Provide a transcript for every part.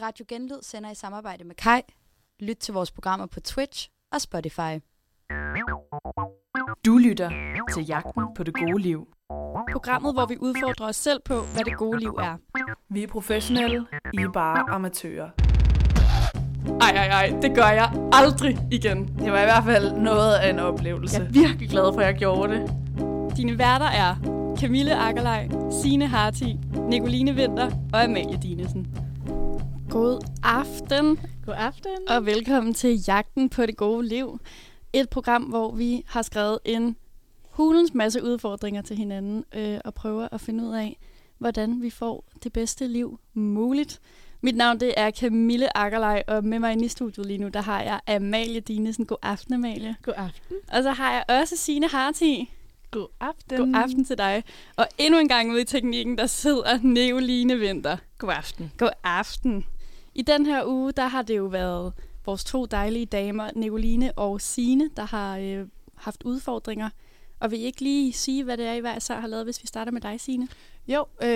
Radio Genlyd sender i samarbejde med Kai. Lyt til vores programmer på Twitch og Spotify. Du lytter til Jagten på det gode liv. Programmet, hvor vi udfordrer os selv på, hvad det gode liv er. Vi er professionelle, I er bare amatører. Ej, ej, ej, det gør jeg aldrig igen. Det var i hvert fald noget af en oplevelse. Jeg er virkelig glad for, at jeg gjorde det. Dine værter er Camille Akkerlej, Sine Harti, Nicoline Vinter og Amalie Dinesen. God aften. God aften. Og velkommen til Jagten på det gode liv. Et program, hvor vi har skrevet en hulens masse udfordringer til hinanden øh, og prøver at finde ud af, hvordan vi får det bedste liv muligt. Mit navn det er Camille Akkerlej, og med mig inde i studiet lige nu, der har jeg Amalie Dinesen. God aften, Amalie. God aften. Og så har jeg også Signe Harti. God aften. God aften til dig. Og endnu en gang ude i teknikken, der sidder Neoline Vinter. God aften. God aften. I den her uge, der har det jo været vores to dejlige damer, Nicoline og Sine, der har øh, haft udfordringer. Og vil I ikke lige sige, hvad det er, I hver især har lavet, hvis vi starter med dig, Sine? Jo, øh,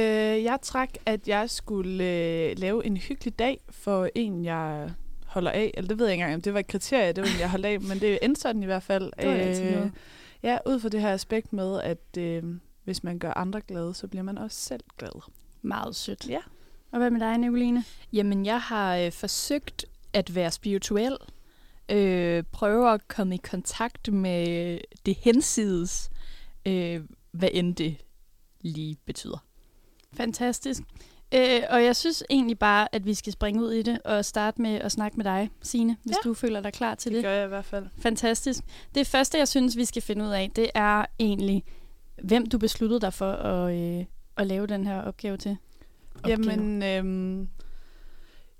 jeg trak, at jeg skulle øh, lave en hyggelig dag for en, jeg holder af. Eller det ved jeg ikke engang, om det var et kriterie, det var en, jeg holder af, men det endte sådan i hvert fald. Det var altid noget. Ja, ud fra det her aspekt med, at øh, hvis man gør andre glade, så bliver man også selv glad. Meget sødt. Ja. Og hvad med dig, Nicoline? Jamen, jeg har øh, forsøgt at være spirituel. Øh, prøve at komme i kontakt med det hensides, øh, hvad end det lige betyder. Fantastisk. Øh, og jeg synes egentlig bare, at vi skal springe ud i det og starte med at snakke med dig, Signe, hvis Ja. du føler dig klar til Det det. gør jeg i hvert fald. Fantastisk. Det første, jeg synes, vi skal finde ud af, det er egentlig, hvem du besluttede dig for at, øh, at lave den her opgave til. Opgave. Jamen, øhm,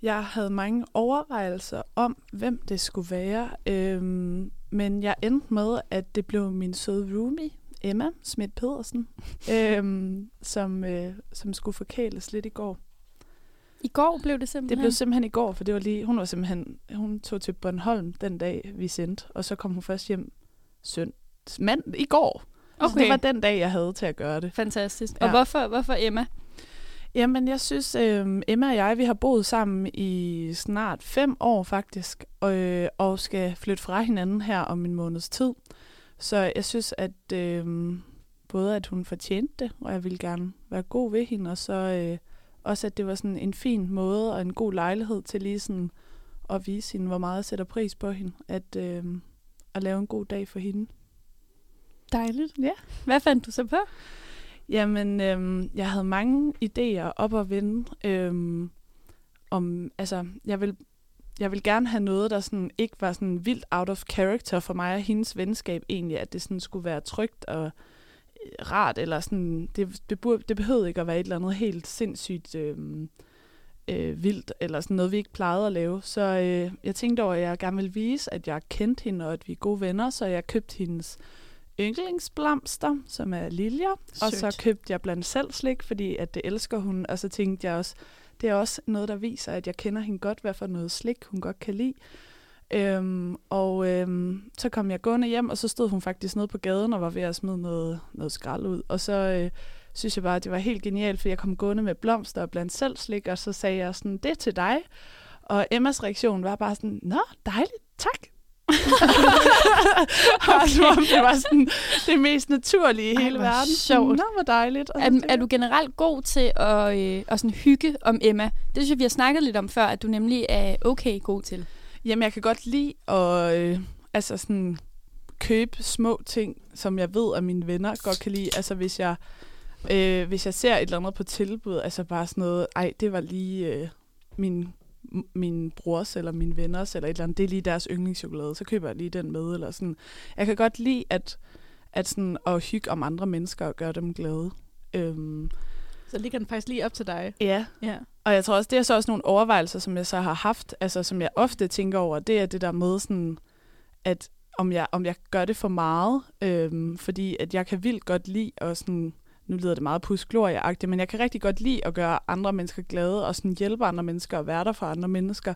jeg havde mange overvejelser om, hvem det skulle være, øhm, men jeg endte med, at det blev min søde roomie, Emma Schmidt Pedersen, øhm, som, øh, som skulle forkæles lidt i går. I går blev det Det simpelthen. blev simpelthen i går, for det var lige, hun var simpelthen, hun tog til Bornholm den dag, vi sendte, og så kom hun først hjem sønd, mand, i går. Så Okay. det var den dag, jeg havde til at gøre det. Fantastisk. Ja. Og hvorfor, hvorfor Emma? Jamen, jeg synes, øh, Emma og jeg, vi har boet sammen i snart fem år faktisk, og, øh, og skal flytte fra hinanden her om en måneds tid. Så jeg synes, at øh, både at hun fortjente det, og jeg ville gerne være god ved hende, og så øh, også, at det var sådan en fin måde og en god lejlighed til lige sådan at vise hende, hvor meget jeg sætter pris på hende, at, øh, at lave en god dag for hende. Dejligt. Ja. Hvad fandt du så på? Jamen, øhm, jeg havde mange idéer op at vende. Øhm, om, altså, jeg vil, jeg vil gerne have noget, der sådan ikke var sådan vildt out of character for mig og hendes venskab egentlig, at det sådan skulle være trygt og øh, rart, eller sådan, det, det, burde, det behøvede ikke at være et eller andet helt sindssygt øhm, øh, vildt, eller sådan noget, vi ikke plejede at lave. Så øh, jeg tænkte over, at jeg gerne ville vise, at jeg kendte hende, og at vi er gode venner, så jeg købte hendes yndlingsblomster, som er liljer. Og så Sødt. købte jeg blandt selv slik, fordi at det elsker hun. Og så tænkte jeg også, det er også noget, der viser, at jeg kender hende godt, hvad for noget slik hun godt kan lide. Øhm, og øhm, så kom jeg gående hjem, og så stod hun faktisk nede på gaden og var ved at smide noget, noget skrald ud. Og så øh, synes jeg bare, at det var helt genialt, for jeg kom gående med blomster og blandt selv slik, og så sagde jeg sådan, det til dig. Og Emmas reaktion var bare sådan, nå, dejligt, tak. og som om det var sådan det mest naturlige i Ej, hele verden. sjovt. Nå, hvor dejligt. Og Er, er du generelt god til at, øh, at sådan hygge om Emma? Det synes jeg, vi har snakket lidt om før, at du nemlig er okay god til. Jamen, jeg kan godt lide at øh, altså sådan, købe små ting, som jeg ved, at mine venner godt kan lide. Altså, hvis jeg, øh, hvis jeg ser et eller andet på tilbud, altså bare sådan noget, ej, det var lige øh, min, min brors eller mine venners, eller et eller andet, det er lige deres yndlingschokolade, så køber jeg lige den med, eller sådan. Jeg kan godt lide at, at, sådan, at hygge om andre mennesker og gøre dem glade. Øhm, Så ligger den faktisk lige op til dig. ja, Ja. og jeg tror også, det er så også nogle overvejelser, som jeg så har haft, altså som jeg ofte tænker over, det er det der med sådan, at om jeg, om jeg gør det for meget, øhm, fordi at jeg kan vildt godt lide at sådan, nu lyder det meget pusglorieagtigt, men jeg kan rigtig godt lide at gøre andre mennesker glade, og sådan hjælpe andre mennesker og være der for andre mennesker.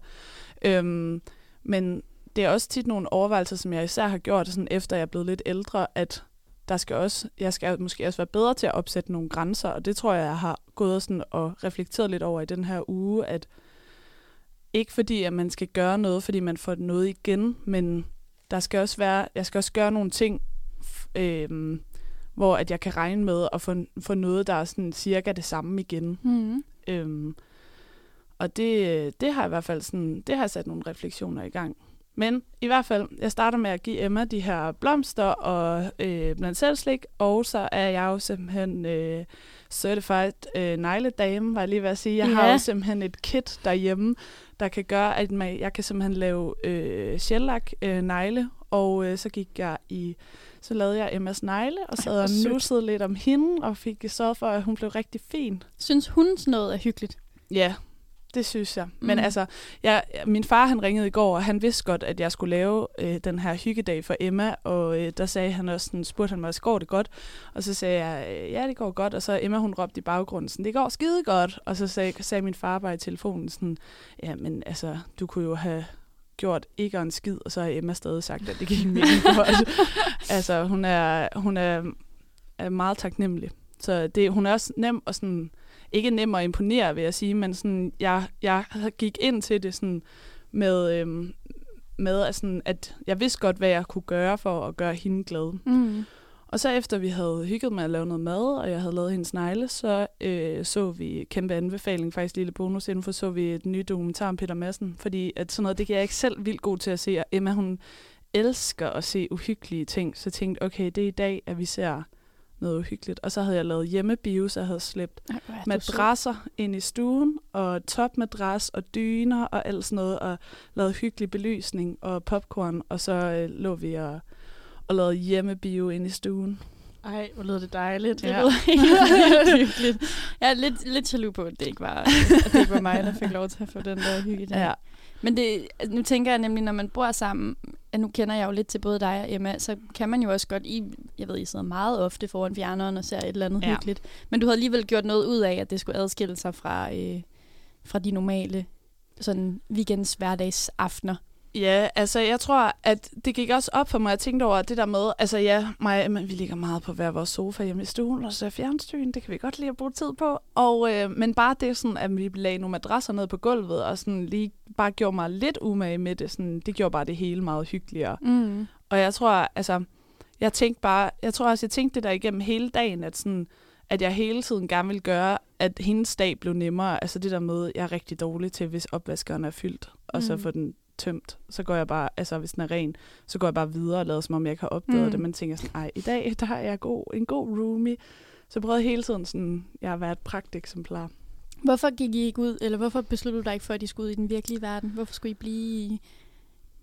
Øhm, men det er også tit nogle overvejelser, som jeg især har gjort, sådan efter jeg er blevet lidt ældre, at der skal også, jeg skal måske også være bedre til at opsætte nogle grænser, og det tror jeg, jeg har gået sådan og reflekteret lidt over i den her uge, at ikke fordi, at man skal gøre noget, fordi man får noget igen, men der skal også være, jeg skal også gøre nogle ting, øh, hvor at jeg kan regne med at få, få noget, der er sådan cirka det samme igen. Mm. Øhm, og det, det har jeg i hvert fald sådan, det har sat nogle refleksioner i gang. Men i hvert fald, jeg starter med at give Emma de her blomster og øh, blandt selv slik, og så er jeg jo simpelthen øh, certified øh, negledame, var jeg lige ved at sige. Jeg har Ja. jo simpelthen et kit derhjemme, der kan gøre, at man, jeg kan simpelthen lave øh, sjællak øh, negle, og øh, så gik jeg i, så lavede jeg Emmas negle, og sad hvor og nussede lidt om hende, og fik sørget for, at hun blev rigtig fin. Synes hun sådan noget er hyggeligt? Ja, det synes jeg. Men Mm. altså, jeg, min far han ringede i går, og han vidste godt, at jeg skulle lave øh, den her hyggedag for Emma, og øh, der sagde han også, sådan, spurgte han mig, går det godt? Og så sagde jeg, øh, ja, det går godt, og så Emma, hun råbte i baggrunden, sådan, det går skide godt, og så sagde, sagde min far bare i telefonen sådan, ja, men altså, du kunne jo have gjort ikke en skid, og så har Emma stadig sagt, at det gik mega godt. altså, hun er, hun er, er meget taknemmelig. Så det, hun er også nem og sådan, ikke nem at imponere, vil jeg sige, men sådan, jeg, jeg gik ind til det sådan med, øhm, med at, sådan, at jeg vidste godt, hvad jeg kunne gøre for at gøre hende glad. Mm. Og så efter vi havde hygget med at lave noget mad, og jeg havde lavet hendes negle, så øh, så vi kæmpe anbefaling, faktisk lille bonus info, så vi et nyt dokumentar om Peter Madsen, fordi at sådan noget, det kan jeg ikke selv vildt god til at se, og Emma hun elsker at se uhyggelige ting, så jeg tænkte, okay, det er i dag, at vi ser noget uhyggeligt. Og så havde jeg lavet hjemmebio, så jeg havde slæbt Ej, er madrasser ind i stuen, og topmadras og dyner og alt sådan noget, og lavet hyggelig belysning og popcorn, og så øh, lå vi og, og lavede hjemmebio ind i stuen. Ej, hvor lød det dejligt. Det Ja. lyder helt hyggeligt. Jeg er lidt, lidt jaloux på, at det ikke var, at det ikke var mig, der fik lov til at få den der hygge der. Ja. Men det, altså, nu tænker jeg nemlig, når man bor sammen, at nu kender jeg jo lidt til både dig og Emma, så kan man jo også godt, I, jeg ved, I sidder meget ofte foran fjerneren og ser et eller andet ja. hyggeligt. Men du havde alligevel gjort noget ud af, at det skulle adskille sig fra, øh, fra de normale sådan weekends, hverdags aftener. Ja, altså jeg tror, at det gik også op for mig. Jeg tænkte over det der med, altså ja, mig Emma, vi ligger meget på hver vores sofa hjemme i stuen, og så fjernsyn, det kan vi godt lide at bruge tid på. Og, øh, men bare det sådan, at vi lagde nogle madrasser ned på gulvet, og sådan lige bare gjorde mig lidt umage med det, sådan, det gjorde bare det hele meget hyggeligere. Mm. Og jeg tror, altså, jeg tænkte bare, jeg tror også, jeg tænkte det der igennem hele dagen, at sådan, at jeg hele tiden gerne vil gøre, at hendes dag blev nemmere. Altså det der med, jeg er rigtig dårlig til, hvis opvaskeren er fyldt, og så Mm. få den tømt. Så går jeg bare, altså hvis den er ren, så går jeg bare videre og lader som om, jeg ikke har opdaget Mm. det. Man tænker sådan, ej, i dag, der er jeg god, en god roomie. Så jeg prøvede hele tiden sådan, jeg har været et pragteksemplar. Hvorfor gik I ikke ud, eller hvorfor besluttede du dig ikke for, at I skulle ud i den virkelige verden? Hvorfor skulle I blive i,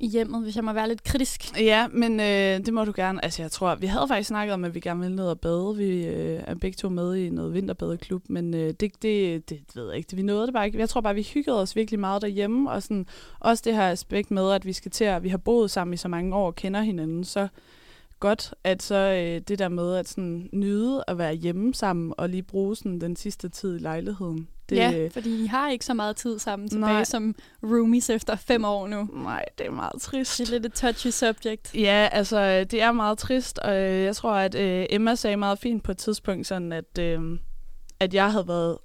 i hjemmet, hvis jeg må være lidt kritisk? Ja, men øh, det må du gerne. Altså, jeg tror, vi havde faktisk snakket om, at vi gerne ville ned og bade. Vi øh, er begge to med i noget vinterbadeklub, men øh, det, det, det ved jeg ikke. Det, vi nåede det bare ikke. Jeg tror bare, vi hyggede os virkelig meget derhjemme, og sådan, også det her aspekt med, at vi skal til at, vi har boet sammen i så mange år og kender hinanden, så godt, at så øh, det der med at sådan nyde at være hjemme sammen og lige bruge sådan den sidste tid i lejligheden. Det, ja, fordi I har ikke så meget tid sammen tilbage Nej. som roomies efter fem år nu. Nej, det er meget trist. Det er lidt et touchy subject. Ja, altså, det er meget trist, og øh, jeg tror, at øh, Emma sagde meget fint på et tidspunkt, sådan at, øh, at jeg havde været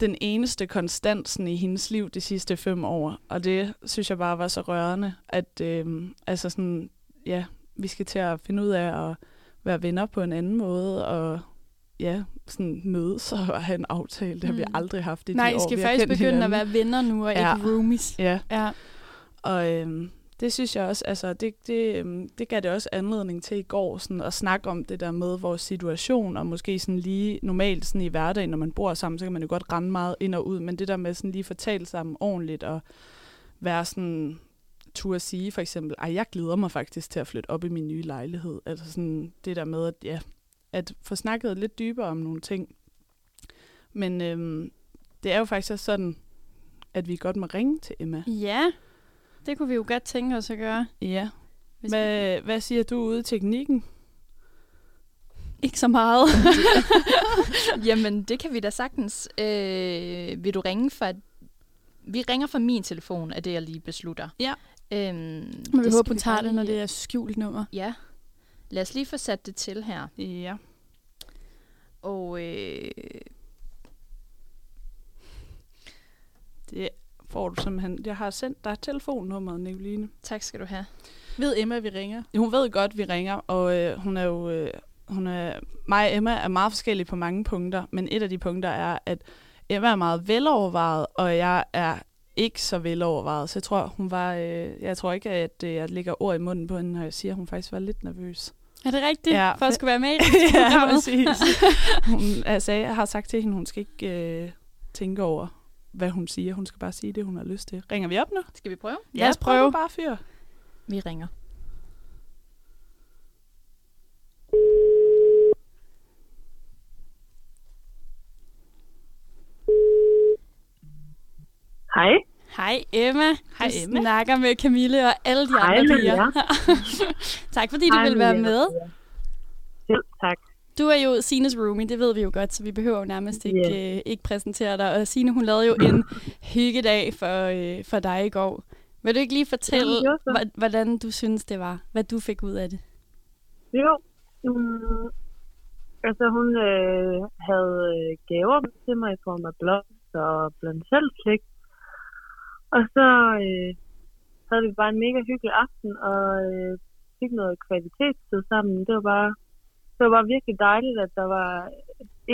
den eneste konstant sådan, i hendes liv de sidste fem år, og det synes jeg bare var så rørende, at øh, altså sådan, ja, vi skal til at finde ud af at være venner på en anden måde, og ja, sådan mødes og have en aftale. Det har vi Mm. aldrig haft i Nej, de I år, skal vi faktisk begynde hinanden. at være venner nu, og Ja. ikke roomies. Ja, Ja. og øhm, det synes jeg også, altså det, det, øhm, det gav det også anledning til i går, sådan at snakke om det der med vores situation, og måske sådan lige normalt sådan i hverdagen, når man bor sammen, så kan man jo godt rende meget ind og ud, men det der med sådan lige fortælle sammen ordentligt, og være sådan, turde sige for eksempel, ej, jeg glæder mig faktisk til at flytte op i min nye lejlighed. Altså sådan det der med, at ja, at få snakket lidt dybere om nogle ting. Men øhm, det er jo faktisk også sådan, at vi godt må ringe til Emma. ja, det kunne vi jo godt tænke os at gøre. Ja. Hvad, hvad siger du ude i teknikken? Ikke så meget. Jamen, det kan vi da sagtens. Øh, vil du ringe fra... Vi ringer fra min telefon, af det, jeg lige beslutter. Ja. Øhm, Men vi håber, hun tager det, når det er skjult nummer. Ja. Lad os lige få sat det til her. Ja. Og øh, Det får du simpelthen... Jeg har sendt dig telefonnummeret, Nicoline. Tak skal du have. Ved Emma, at vi ringer? Hun ved godt, at vi ringer, og øh, hun er jo... Øh, hun er, mig og Emma er meget forskellige på mange punkter, men et af de punkter er, at Emma er meget velovervejet, og jeg er ikke så velovervejet. Så jeg tror, hun var, øh, jeg tror ikke, at øh, jeg lægger ord i munden på hende, når jeg siger, at hun faktisk var lidt nervøs. Er det rigtigt? Ja. For at skulle være med i ja, programmet? præcis. Hun, altså, jeg har sagt til hende, hun skal ikke øh, tænke over, hvad hun siger. Hun skal bare sige det, hun har lyst til. Ringer vi op nu? Skal vi prøve? Lad os prøv nu prøve. bare fyr. Vi ringer. Hej. Hej Emma. Hej, du Emma. snakker med Camille og alle de Hej, andre piger. Tak fordi du Hej, vil være med. Selv tak. Du er jo Sines roomie, det ved vi jo godt, så vi behøver jo nærmest ikke, Ja. øh, ikke præsentere dig. Og Sine, hun lavede jo en hyggedag for, øh, for dig i går. Vil du ikke lige fortælle, hva- hvordan du synes, det var? Hvad du fik ud af det? Jo. Mm, altså, hun øh, havde øh, gaver til mig i form af blomster og blandt selv slik. Og så øh, havde vi bare en mega hyggelig aften, og øh, fik noget kvalitetstid sammen. Det var bare, det var bare virkelig dejligt, at der var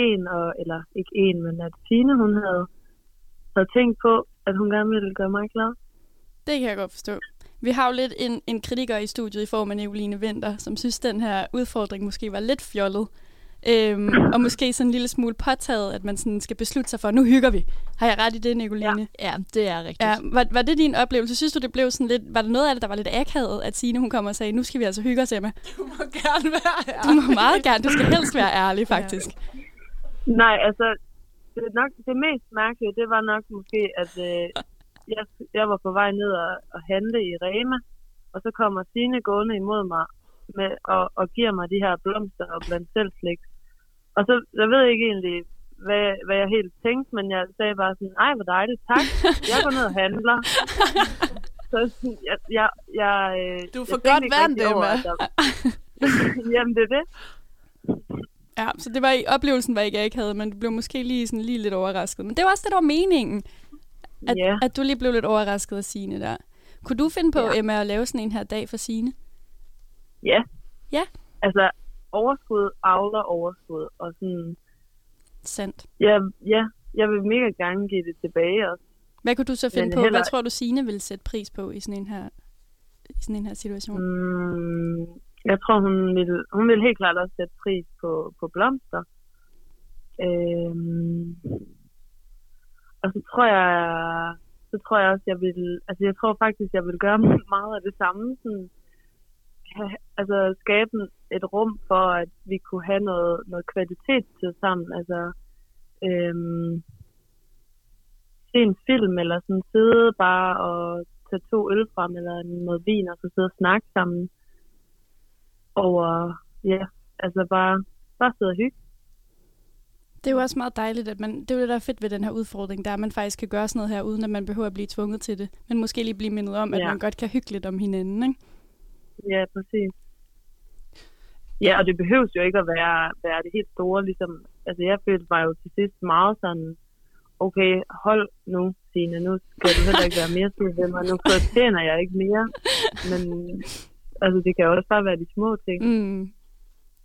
en, og, eller ikke en, men at Tine, hun havde, havde tænkt på, at hun gerne ville gøre mig glad. Det kan jeg godt forstå. Vi har jo lidt en, en kritiker i studiet i form af Nicoline Vinter, som synes, den her udfordring måske var lidt fjollet. Øhm, og måske sådan en lille smule påtaget, at man sådan skal beslutte sig for, nu hygger vi. Har jeg ret i det, Nicoline? Ja, det er rigtigt. Ja, var, var det din oplevelse? Synes du, det blev sådan lidt... Var der noget af det, der var lidt akavet, at Signe hun kom og sagde, nu skal vi altså hygge os, Emma? Du må gerne være her. Du må meget gerne. Du skal helst være ærlig, faktisk. Nej, altså, det, er nok, det mest mærkelige, det var nok måske, at øh, jeg, jeg var på vej ned og, og handle i Rema, og så kommer Signe gående imod mig med, og, og giver mig de her blomster og blandt selv slik. Og så, jeg ved ikke egentlig, hvad, hvad jeg helt tænkte, men jeg sagde bare sådan, ej, hvor dejligt, tak. Jeg går ned og handler. Så jeg, jeg, jeg, øh, Du tænkte godt Emma. at der- Jamen, det er det. Ja, så det var i oplevelsen, var ikke jeg ikke havde, men du blev måske lige, sådan, lige lidt overrasket. Men det var også det, der var meningen. At, Ja. at du lige blev lidt overrasket af Signe der. Kunne du finde på, Ja. Emma, at lave sådan en her dag for Signe? Ja. Ja. Altså, overskud avler overskud, og sådan, Sandt. ja, ja, jeg vil mega gerne give det tilbage også. Hvad kunne du så finde Men på? heller- Hvad tror du, Signe ville sætte pris på i sådan en her, i sådan en her situation? Mm, jeg tror, hun vil, hun vil helt klart også sætte pris på, på blomster. Øhm, og så tror jeg, så tror jeg også, jeg vil, altså jeg tror faktisk, jeg vil gøre meget af det samme. Sådan, ha- altså skabe et rum for, at vi kunne have noget, noget kvalitet til sammen. Altså, øhm, se en film, eller sådan sidde bare og tage to øl frem, eller noget vin, og så sidde og snakke sammen over, ja, altså bare, bare sidde og hygge. Det er jo også meget dejligt, at man, det er jo det, der er fedt ved den her udfordring, der er, at man faktisk kan gøre sådan noget her, uden at man behøver at blive tvunget til det. Men måske lige blive mindet om, at Ja. man godt kan hygge lidt om hinanden, ikke? Ja, præcis. Ja, og det behøves jo ikke at være, være det helt store, ligesom, altså jeg følte mig jo til sidst meget sådan, okay, hold nu, Signe, nu skal du heller ikke være mere sur ved mig, nu fortjener jeg ikke mere, men altså det kan jo også bare være de små ting. Mm.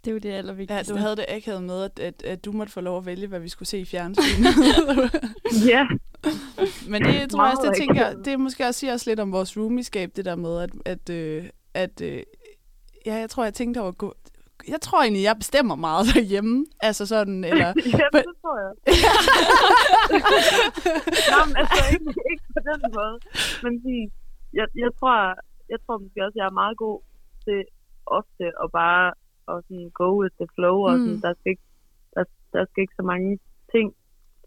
Det er jo det Ja, allervigtigste. du havde det akavet med, at, at, at du måtte få lov at vælge, hvad vi skulle se i fjernsynet. Ja, Men det tror jeg også, det tænker, det måske også siger også lidt om vores roomieskab, det der med, at, at, øh, at øh, ja, jeg tror, jeg tænkte over, at gå, jeg tror egentlig, jeg bestemmer meget derhjemme. Altså sådan, eller... ja det tror jeg. Nå, men altså ikke, ikke på den måde. Men sådan, jeg, jeg, tror, jeg tror måske også, jeg er meget god til ofte at bare at sådan go with the flow. Og sådan, Mm. der, skal ikke, der, der skal ikke så mange ting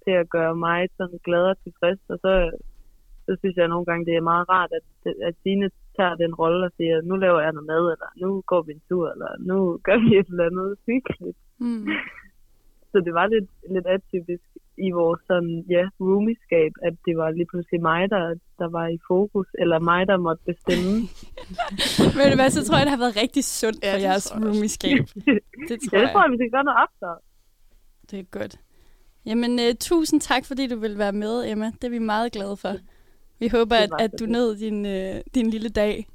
til at gøre mig sådan glad og tilfreds. Og så, så synes jeg nogle gange, det er meget rart, at, at Signe tager den rolle og siger, nu laver jeg noget mad, eller nu går vi en tur, eller nu gør vi et eller andet hyggeligt. Mm. Så det var lidt, lidt atypisk i vores sådan, ja, roomieskab, at det var lige pludselig mig, der, der var i fokus, eller mig, der måtte bestemme. Ved du hvad, så tror jeg, det har været rigtig sundt Ja, for det jeres jeg roomieskab. Det tror ja, det jeg. tror jeg, vi skal gøre noget efter. Det er godt. Jamen, uh, tusind tak, fordi du vil være med, Emma. Det er vi meget glade for. Vi håber, at, at du nød din, øh, din lille dag.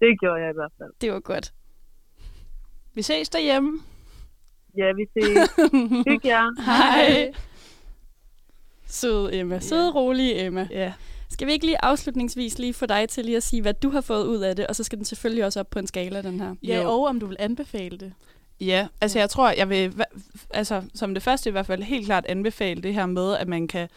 Det gjorde jeg i hvert fald. Det var godt. Vi ses derhjemme. Ja, vi ses. Hyg jer. Hej. Sød Emma. Sød, rolig Emma. Ja. Skal vi ikke lige afslutningsvis lige få dig til lige at sige, hvad du har fået ud af det, og så skal den selvfølgelig også op på en skala, den her. Ja, Jo. og om du vil anbefale det. Ja, altså jeg tror, jeg vil, altså som det første i hvert fald helt klart anbefale det her med, at man kan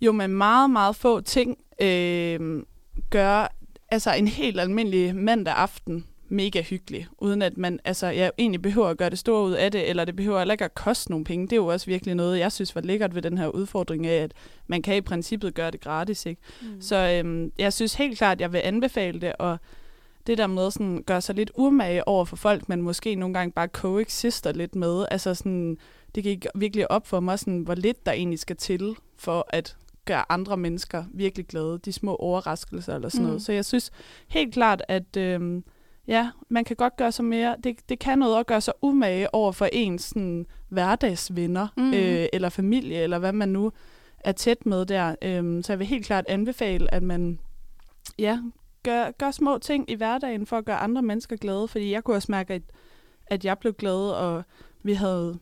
jo med meget, meget få ting øh, gøre altså en helt almindelig mandag aften mega hyggelig, uden at man altså, jeg egentlig behøver at gøre det store ud af det, eller det behøver heller ikke at koste nogle penge. Det er jo også virkelig noget, jeg synes var lækkert ved den her udfordring af, at man kan i princippet gøre det gratis. Ikke? Mm. Så øhm, jeg synes helt klart, at jeg vil anbefale det, og det der med sådan, gøre sig lidt umage over for folk, man måske nogle gange bare coexister lidt med. Altså sådan, det gik virkelig op for mig, sådan, hvor lidt der egentlig skal til for at gøre andre mennesker virkelig glade. De små overraskelser eller sådan mm. Noget. Så jeg synes helt klart, at øhm, ja, man kan godt gøre sig mere, det, det kan noget at gøre sig umage over for ens sådan, hverdagsvenner, Mm. øh, eller familie, eller hvad man nu er tæt med der. Øhm, så jeg vil helt klart anbefale, at man ja, gør, gør små ting i hverdagen for at gøre andre mennesker glade, fordi jeg kunne også mærke, at, at jeg blev glad, og vi havde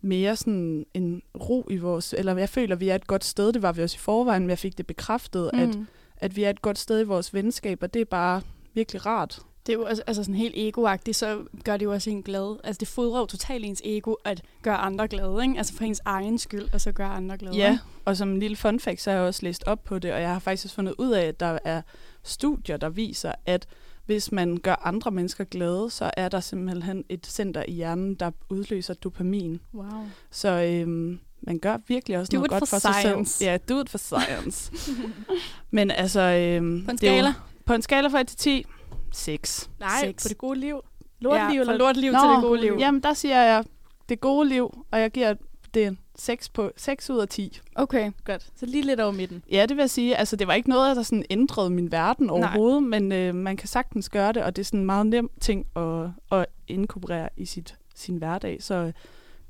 mere sådan en ro i vores, eller jeg føler, at vi er et godt sted, det var vi også i forvejen, men jeg fik det bekræftet, mm. at, at vi er et godt sted i vores venskab, og det er bare virkelig rart. Det er jo også, altså sådan helt egoagtigt, så gør det jo også en glad. Altså det fodrer jo totalt ens ego at gøre andre glade, ikke? Altså for ens egen skyld, og så gøre andre glade. Ja, og som en lille fun fact, så har jeg også læst op på det, og jeg har faktisk også fundet ud af, at der er studier, der viser, at hvis man gør andre mennesker glade, så er der simpelthen et center i hjernen, der udløser dopamin. Wow. Så øhm, man gør virkelig også Do noget godt for for, sig science. selv. Ja, do it for science. Men altså... Øhm, På en er jo- skala? På en skala fra 1 til 10, 6. Nej, Seks. på det gode liv. Lorteliv, ja, eller- lorteliv Nå, til det gode liv. Jamen, der siger jeg det gode liv, og jeg giver det 6, på, 6 ud af 10. Okay. Godt. Så lige lidt over midten. Ja, det vil jeg sige. Altså, det var ikke noget, der sådan ændrede min verden overhovedet, men øh, man kan sagtens gøre det, og det er sådan en meget nem ting at, at inkorporere i sit, sin hverdag. Så øh,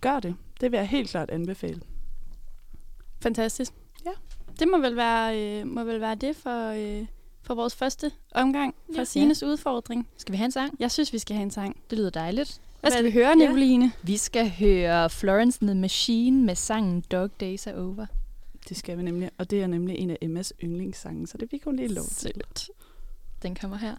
gør det. Det vil jeg helt klart anbefale. Fantastisk. Ja. Det må vel være, øh, må vel være det for, øh, for vores første omgang for Ja. Sines udfordring. Skal vi have en sang? Jeg synes, vi skal have en sang. Det lyder dejligt. Hvad skal vi høre, ja. Nicoline? Vi skal høre Florence and the Machine med sangen Dog Days Are Over. Det skal vi nemlig, og det er nemlig en af Emmas yndlingssange, så det fik hun lige lov til. Den kommer her.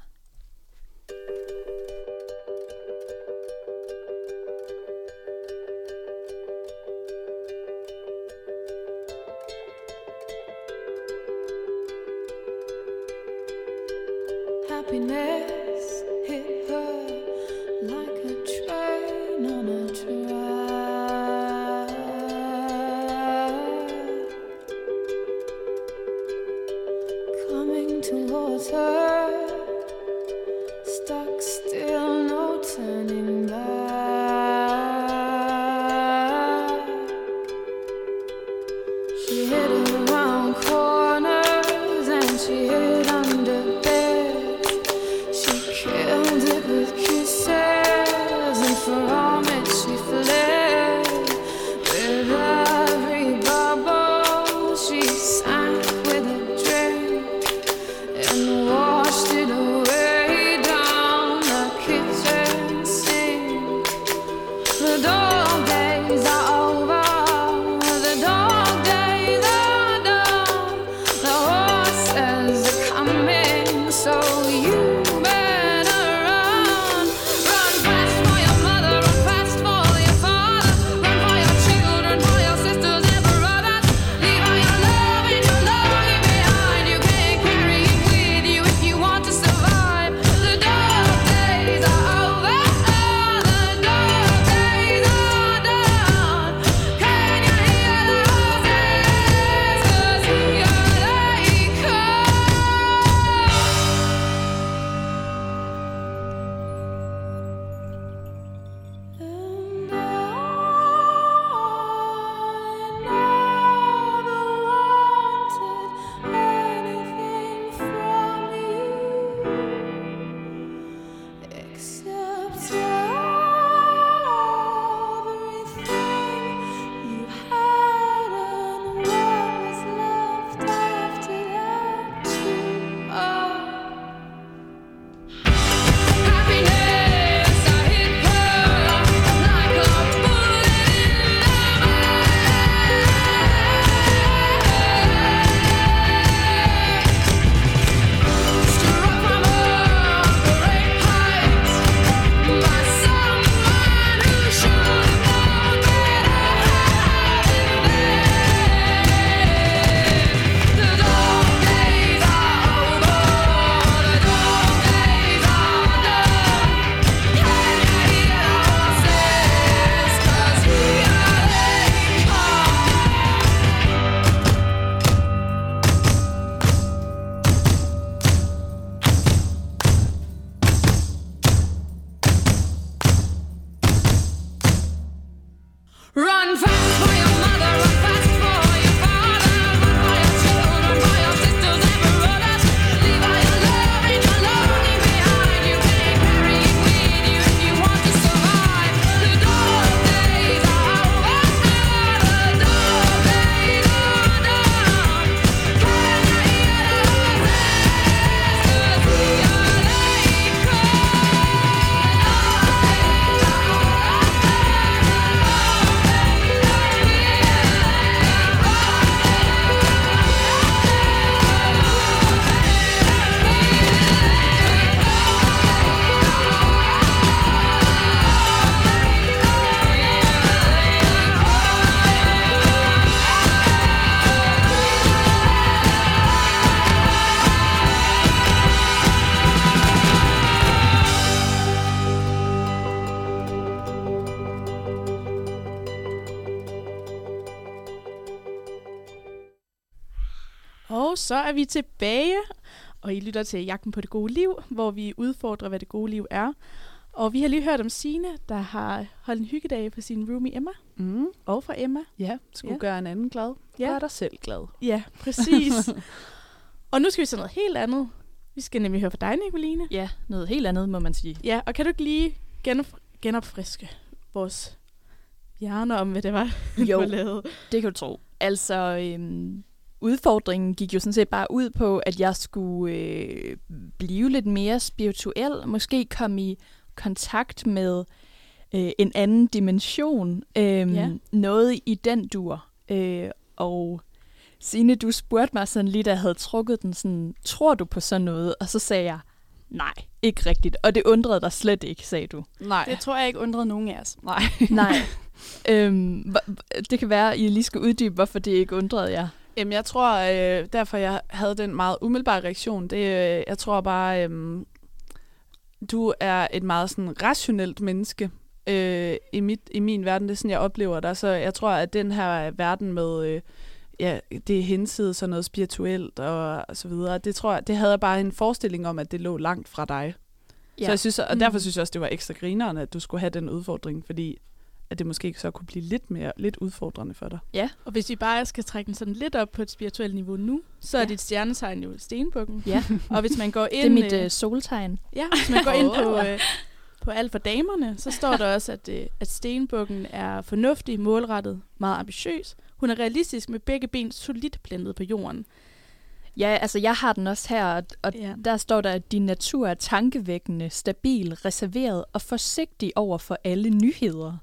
Er vi tilbage, og I lytter til Jagten på det gode liv, hvor vi udfordrer, hvad det gode liv er. Og vi har lige hørt om Sine, der har holdt en hyggedag på sin roomie Emma, Mm. og fra Emma. Ja, skulle Ja. gøre en anden glad. Ja. Gør dig selv glad. Ja, præcis. og nu skal vi til noget helt andet. Vi skal nemlig høre fra dig, Nicoline. Ja, noget helt andet, må man sige. Ja, og kan du ikke lige genop- genopfriske vores hjerner om, hvad det var, Jo. Det kan du tro. Altså, øhm, udfordringen gik jo sådan set bare ud på, at jeg skulle øh, blive lidt mere spirituel. Måske komme i kontakt med øh, en anden dimension. Øhm, Ja. Noget i den dur. Øh, og Signe, du spurgte mig sådan lige, da jeg havde trukket den sådan, tror du på sådan noget? Og så sagde jeg, nej, ikke rigtigt. Og det undrede dig slet ikke, sagde du. Nej. Det tror jeg ikke undrede nogen af os. Nej. Nej. øhm, det kan være, at I lige skal uddybe, hvorfor det ikke undrede jer. Jamen, jeg tror, øh, derfor jeg havde den meget umiddelbare reaktion, det øh, jeg tror bare, øh, du er et meget sådan rationelt menneske øh, i, mit, i min verden. Det er sådan, jeg oplever dig. Så jeg tror, at den her verden med, øh, ja, det er hensides og noget spirituelt og, og så videre, det tror jeg, det havde jeg bare en forestilling om, at det lå langt fra dig. Ja. Så jeg synes, og derfor Mm. synes jeg også, det var ekstra grineren, at du skulle have den udfordring, fordi at det måske så kunne blive lidt mere lidt udfordrende for dig. Og hvis vi bare skal trække den sådan lidt op på et spirituelt niveau nu, så er Ja. dit stjernetegn jo stenbukken. Ja, Og hvis man går det ind... er mit øh, øh, soltegn. Ja, hvis man går ind på, øh, på alt for damerne, så står der også, at, øh, at stenbukken er fornuftig, målrettet, meget ambitiøs. Hun er realistisk med begge ben solidt plantet på jorden. Ja, altså jeg har den også her, og, og Ja. der står der, at din natur er tankevækkende, stabil, reserveret og forsigtig over for alle nyheder.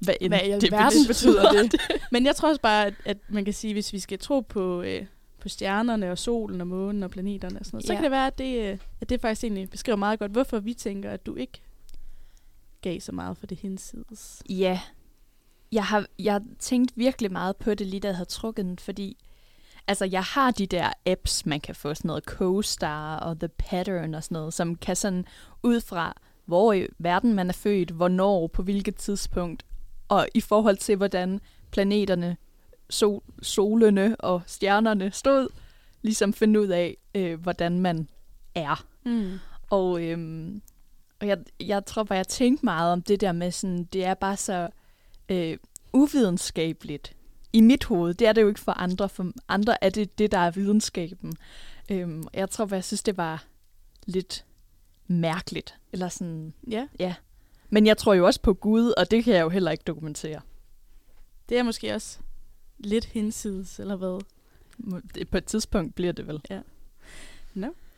Hvad, end Hvad i det alverden betyder. betyder det? Men jeg tror også bare, at, at man kan sige, hvis vi skal tro på, øh, på stjernerne og solen og månen og planeterne og sådan noget, så Ja. kan det være, at det, øh, at det faktisk egentlig beskriver meget godt, hvorfor vi tænker, at du ikke gav så meget for det hinsides. Ja, jeg har jeg tænkt virkelig meget på det, lige da jeg havde trukket den, fordi altså, jeg har de der apps, man kan få, sådan noget CoStar og The Pattern og sådan noget, som kan sådan ud fra, hvor i verden man er født, hvornår, på hvilket tidspunkt, og i forhold til, hvordan planeterne, sol, solene og stjernerne stod, ligesom finde ud af, øh, hvordan man er. Mm. Og, øhm, og jeg, jeg tror bare, jeg tænkte meget om det der med sådan, det er bare så øh, uvidenskabeligt i mit hoved. Det er det jo ikke for andre. For andre er det det, der er videnskaben. Øhm, jeg tror bare, jeg synes, det var lidt mærkeligt. Eller sådan, Ja, ja. Men jeg tror jo også på Gud, og det kan jeg jo heller ikke dokumentere. det er måske også lidt hinsides, eller hvad? På et tidspunkt bliver det vel.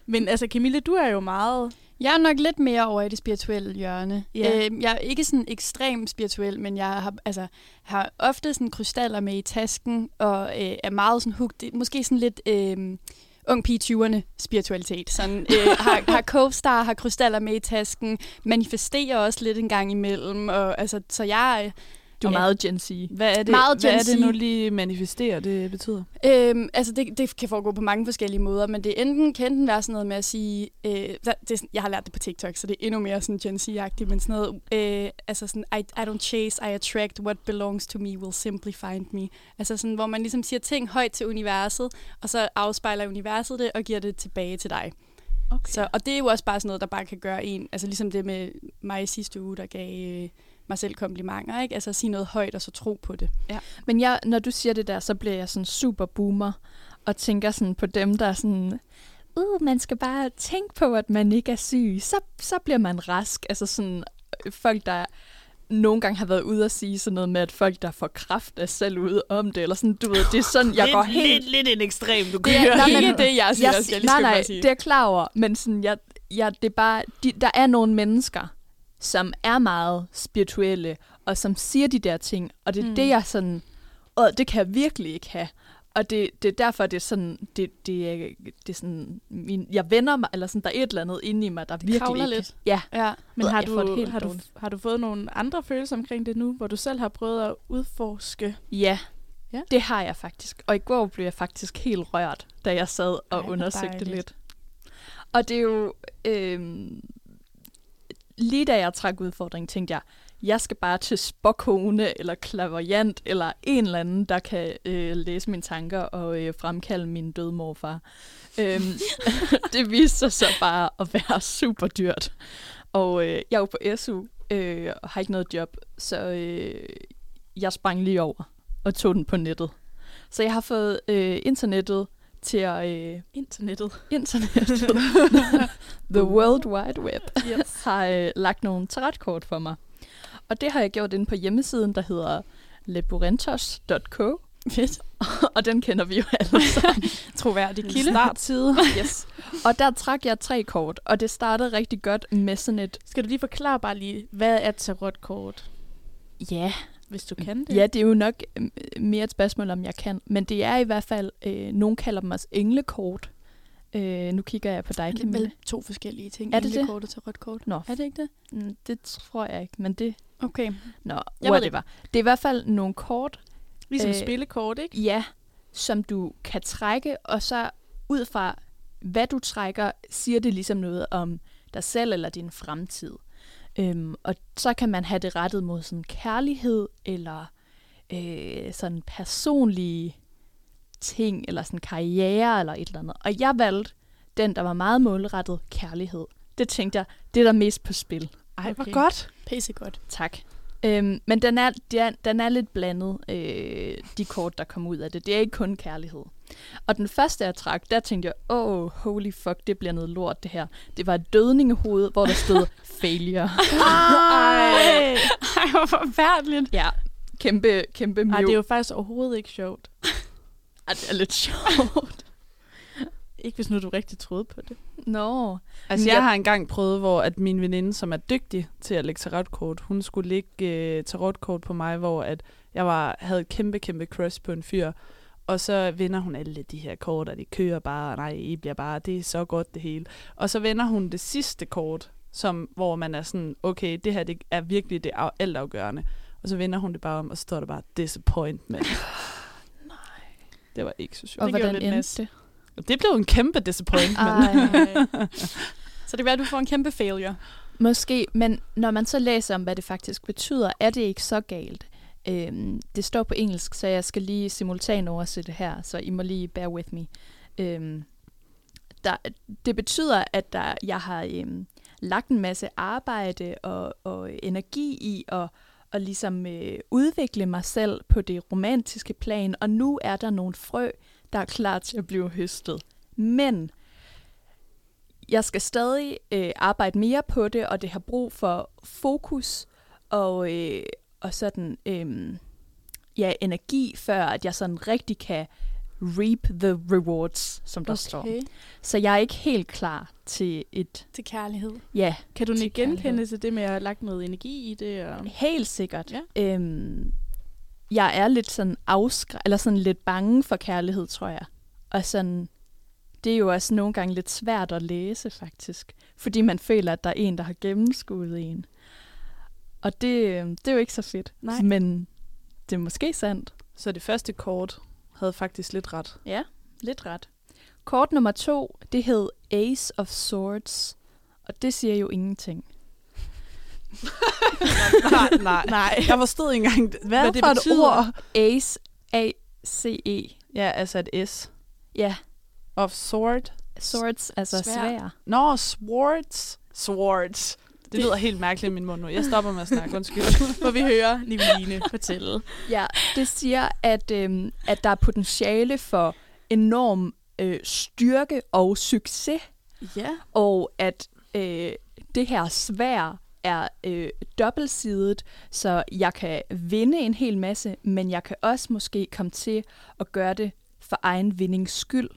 Men altså, Camille, du er jo meget... Jeg er nok lidt mere over i det spirituelle hjørne. Ja. Øh, jeg er ikke sådan ekstremt spirituel, men jeg har, altså, har ofte sådan krystaller med i tasken, og øh, er meget sådan hooked. Måske sådan lidt øh, ung pige 20'erne spiritualitet. Sådan, øh, har, har co-star, har krystaller med i tasken, manifesterer også lidt en gang imellem. Og, altså, så jeg du er Ja. meget Gen Z. Hvad er det, Meget hvad Gen er det nu lige manifesterer, det betyder? Øhm, altså det, det kan foregå på mange forskellige måder, men det enten kan enten være sådan noget med at sige, øh, det, sådan- jeg har lært det på TikTok, så det er endnu mere sådan Gen Z-agtigt, men sådan noget, øh, altså sådan, I, I don't chase, I attract, what belongs to me will simply find me. Altså sådan, hvor man ligesom siger ting højt til universet, og så afspejler universet det og giver det tilbage til dig. Okay. Så, og det er jo også bare sådan noget, der bare kan gøre en, altså ligesom det med mig sidste uge, der gav øh, mig selv komplimenter, ikke? Altså at sige noget højt og så tro på det. Men jeg, når du siger det der, så bliver jeg sådan super boomer, og tænker sådan på dem, der er sådan, uh, man skal bare tænke på, at man ikke er syg, så, så bliver man rask. Altså sådan, øh, folk, der nogle gange har været ude og sige sådan noget med, at folk, der får kraft, er selv ude om det, eller sådan, du ved, det er sådan, jeg går helt... lidt en ekstrem, du Det er, nej, men, det, jeg jeg, nej, nej, det er jeg klar over, men sådan, jeg, jeg, det er bare, de, der er nogle mennesker, som er meget spirituelle, og som siger de der ting, og det er Mm. det, jeg sådan, og det kan jeg virkelig ikke have. Og det, det er derfor, det er sådan, det, det, er, det er sådan, min, jeg vender mig, eller sådan, der er et eller andet inde i mig, der Det virkelig ikke. lidt. Ja, Ja. Men har du, helt har, du, har du fået nogle andre følelser omkring det nu, hvor du selv har prøvet at udforske? ja, Ja. det har jeg faktisk. Og i går blev jeg faktisk helt rørt, da jeg sad og Ej, undersøgte lidt. Og det er jo... Øh, lige da jeg trak udfordringen, tænkte jeg, jeg skal bare til spokone eller klaverjant eller en eller anden, der kan øh, læse mine tanker og øh, fremkalde min døde morfar. Øhm, det viste sig så bare at være super dyrt. Og øh, jeg er jo på SU øh, og har ikke noget job, så øh, jeg sprang lige over og tog den på nettet. Så jeg har fået øh, internettet til at... Øh, Internettet. internettet, the world wide web, yes. har øh, lagt nogle tarotkort for mig. Og det har jeg gjort inde på hjemmesiden, der hedder leburentos.co. Fedt. og den kender vi jo alle sammen. Troværdig kilde. startside. yes. Og der trak jeg tre kort, og det startede rigtig godt med sådan et, Skal du lige forklare bare lige, hvad er tarotkort, ja, hvis du kan det? ja, det er jo nok øh, mere et spørgsmål, om jeg kan. Men det er i hvert fald, øh, nogen kalder dem også englekort. Øh, nu kigger jeg på dig, Det er vel Camilla. to forskellige ting. Er det det? Englekort og tarotkort. Nå, Er det ikke det? mm, det tror jeg ikke, men det... Okay. Nå, Jeg ved whatever. Det er i hvert fald nogle kort, Ligesom øh, spillekort, ikke? Ja, som du kan trække, og så ud fra, hvad du trækker, siger det ligesom noget om dig selv eller din fremtid. Øhm, og så kan man have det rettet mod sådan kærlighed, eller øh, sådan personlige ting, eller sådan karriere, eller et eller andet. Og jeg valgte den, der var meget målrettet kærlighed. Det tænkte jeg, det er der mest på spil. Ej, hvor Okay. godt. Pisse godt. Tak. Øhm, men den er, den, er, den er lidt blandet, øh, de kort, der kom ud af det. Det er ikke kun kærlighed. Og den første, jeg trak, der tænkte jeg, åh, oh, holy fuck, det bliver noget lort, det her. Det var et dødningehoved, hvor der stod failure. Ej. Ej, hvor forfærdeligt. ja, kæmpe, kæmpe Ej, mjø. det er jo faktisk overhovedet ikke sjovt. Ej, det er lidt sjovt. Ikke hvis nu du rigtig troede på det. Nå. Altså, Jeg- jeg har engang prøvet, hvor at min veninde, som er dygtig til at lægge tarotkort, hun skulle lægge øh, tarotkort på mig, hvor at jeg var, havde et kæmpe, kæmpe crush på en fyr. Og så vender hun alle de her kort, og de kører bare, og nej, I bliver bare, det er så godt det hele. Og så vender hun det sidste kort, som, hvor man er sådan, okay, det her det er virkelig det af- altafgørende. Og så vender hun det bare om, og så står der bare, disappointment. nej. Det var ikke så sjovt. Og Det hvordan lidt endte nas. det? Det blev en kæmpe disappointment. Ej. Så det kan være, at du får en kæmpe failure. Måske, men når man så læser om, hvad det faktisk betyder, er det ikke så galt. Øhm, det står på engelsk, så jeg skal lige simultan oversætte her, så I må lige bear with me. Øhm, der, det betyder, at der, jeg har øhm, lagt en masse arbejde og, og energi i at og ligesom øh, udvikle mig selv på det romantiske plan, og nu er der nogle frø, der er klar til at blive høstet. Men jeg skal stadig øh, arbejde mere på det, og det har brug for fokus og, øh, og sådan øh, ja, energi, før at jeg sådan rigtig kan reap the rewards, som der okay. står. Så jeg er ikke helt klar til et, Til kærlighed. ja, Kan du ikke genkende til det med at have lagt noget energi i det? Og... helt sikkert. Ja. Øhm, jeg er lidt sådan afskræ eller sådan lidt bange for kærlighed, tror jeg. Og sådan, det er jo også nogle gange lidt svært at læse, faktisk. Fordi man føler, at der er en, der har gennemskuet en. Og det, øh, det er jo ikke så fedt. Nej. Men det er måske sandt. Så det første kort havde faktisk lidt ret. Ja, lidt ret. Kort nummer to, det hed Ace of Swords. Og det siger jo ingenting. nej, nej, nej. Jeg forstod ikke engang, hvad, Hvad det for for et et ord. Ace, A-C-E. Ja, altså et S. Ja, Of sword. swords, altså Sværd. svær. Nå, swords. Swords. Det lyder helt mærkeligt i min mund nu. Jeg stopper med at snakke. Undskyld. Hvor vi hører Niveline fortælle. Ja, det siger, at, øhm, at der er potentiale for enorm øh, styrke og succes, Ja. og at øh, det her svær er øh, dobbeltsidet, så jeg kan vinde en hel masse, men jeg kan også måske komme til at gøre det for egen vindings skyld.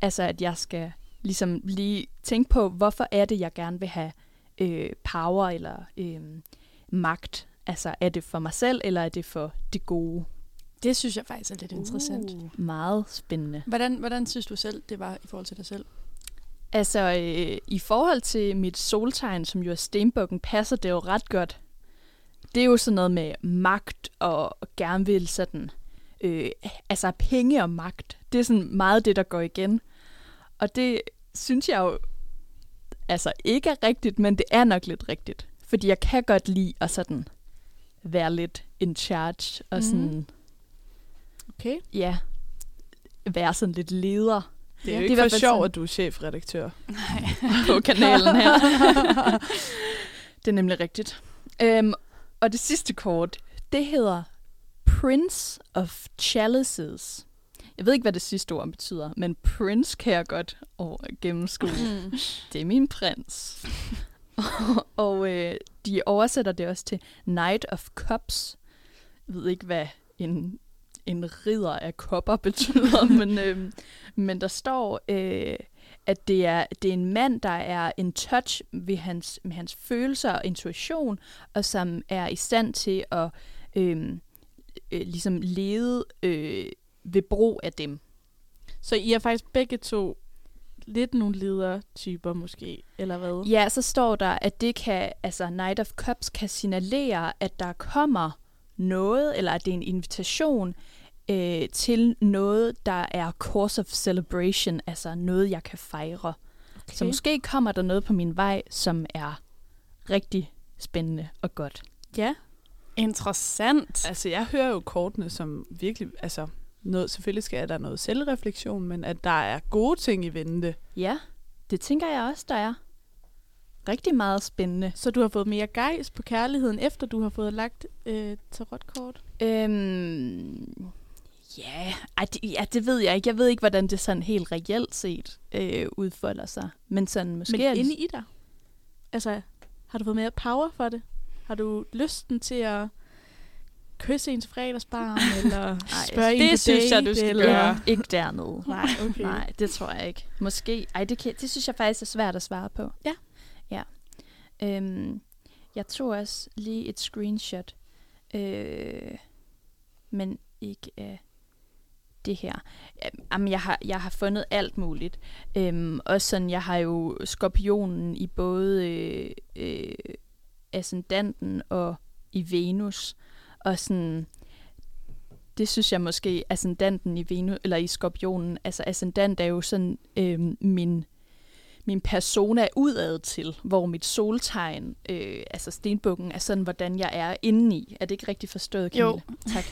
Altså, at jeg skal ligesom lige tænke på, hvorfor er det, jeg gerne vil have øh, power eller øh, magt. Altså, er det for mig selv, eller er det for det gode? Det synes jeg faktisk er lidt interessant. Uh. Meget spændende. Hvordan, hvordan synes du selv, det var i forhold til dig selv? Altså, øh, i forhold til mit soltegn, som jo er stenbukken, passer det jo ret godt. Det er jo sådan noget med magt og gerne vil sådan... Øh, altså, penge og magt. Det er sådan meget det, der går igen. Og det synes jeg jo altså ikke er rigtigt, men det er nok lidt rigtigt. Fordi jeg kan godt lide at sådan være lidt in charge, og Mhm. sådan, Okay. ja, være sådan lidt leder Det er Ja, jo det er ikke i hvert for fald sjov, sådan. at du er chefredaktør. på kanalen her. det er nemlig rigtigt. Øhm, og det sidste kort, det hedder Prince of Chalices. Jeg ved ikke, hvad det sidste ord betyder, men prince kan jeg godt over gennemskue. Mm. Det er min prins. og øh, de oversætter det også til Knight of Cups. Jeg ved ikke, hvad en, en ridder af kopper betyder, men, øh, men der står, øh, at det er, det er en mand, der er en touch ved hans, med hans følelser og intuition, og som er i stand til at øh, øh, ligesom lede øh, ved brug af dem. Så I er faktisk begge to lidt nogle ledertyper måske, eller hvad? Ja, så står der, at det kan, altså Knight of Cups kan signalere, at der kommer noget, eller at det er en invitation øh, til noget, der er course of celebration, altså noget, jeg kan fejre. Okay. Så måske kommer der noget på min vej, som er rigtig spændende og godt. Ja. Interessant. Altså, jeg hører jo kortene som virkelig, altså, noget, selvfølgelig skal der noget selvreflektion, men at der er gode ting i vente. Ja, det tænker jeg også, der er. Rigtig meget spændende. Så du har fået mere gejs på kærligheden, efter du har fået lagt øh, tarotkort? Øhm, ja, ej, det, ja, det ved jeg ikke. Jeg ved ikke, hvordan det sådan helt reelt set øh, udfolder sig. Men sådan måske... Men inde i dig? Altså, har du fået mere power for det? Har du lysten til at kysse ens fredagsbarn, eller spørge en det synes jeg, date, du skal eller... gøre. Ikke dernede. Nej, okay. Nej, det tror jeg ikke. Måske. Ej, det, kan, det synes jeg faktisk er svært at svare på. Ja. Ja. Øhm, jeg tog også lige et screenshot. Øh, men ikke af det her. Jamen, jeg har, jeg har fundet alt muligt. Øhm, også sådan, jeg har jo skorpionen i både øh, øh, ascendanten og i Venus. Og sådan, det synes jeg måske, ascendanten i Venus, eller i skorpionen, altså ascendant er jo sådan øhm, min, min persona udad til, hvor mit soltegn, øh, altså stenbukken, er sådan, hvordan jeg er indeni. Er det ikke rigtigt forstået, Camille? Jo. Tak.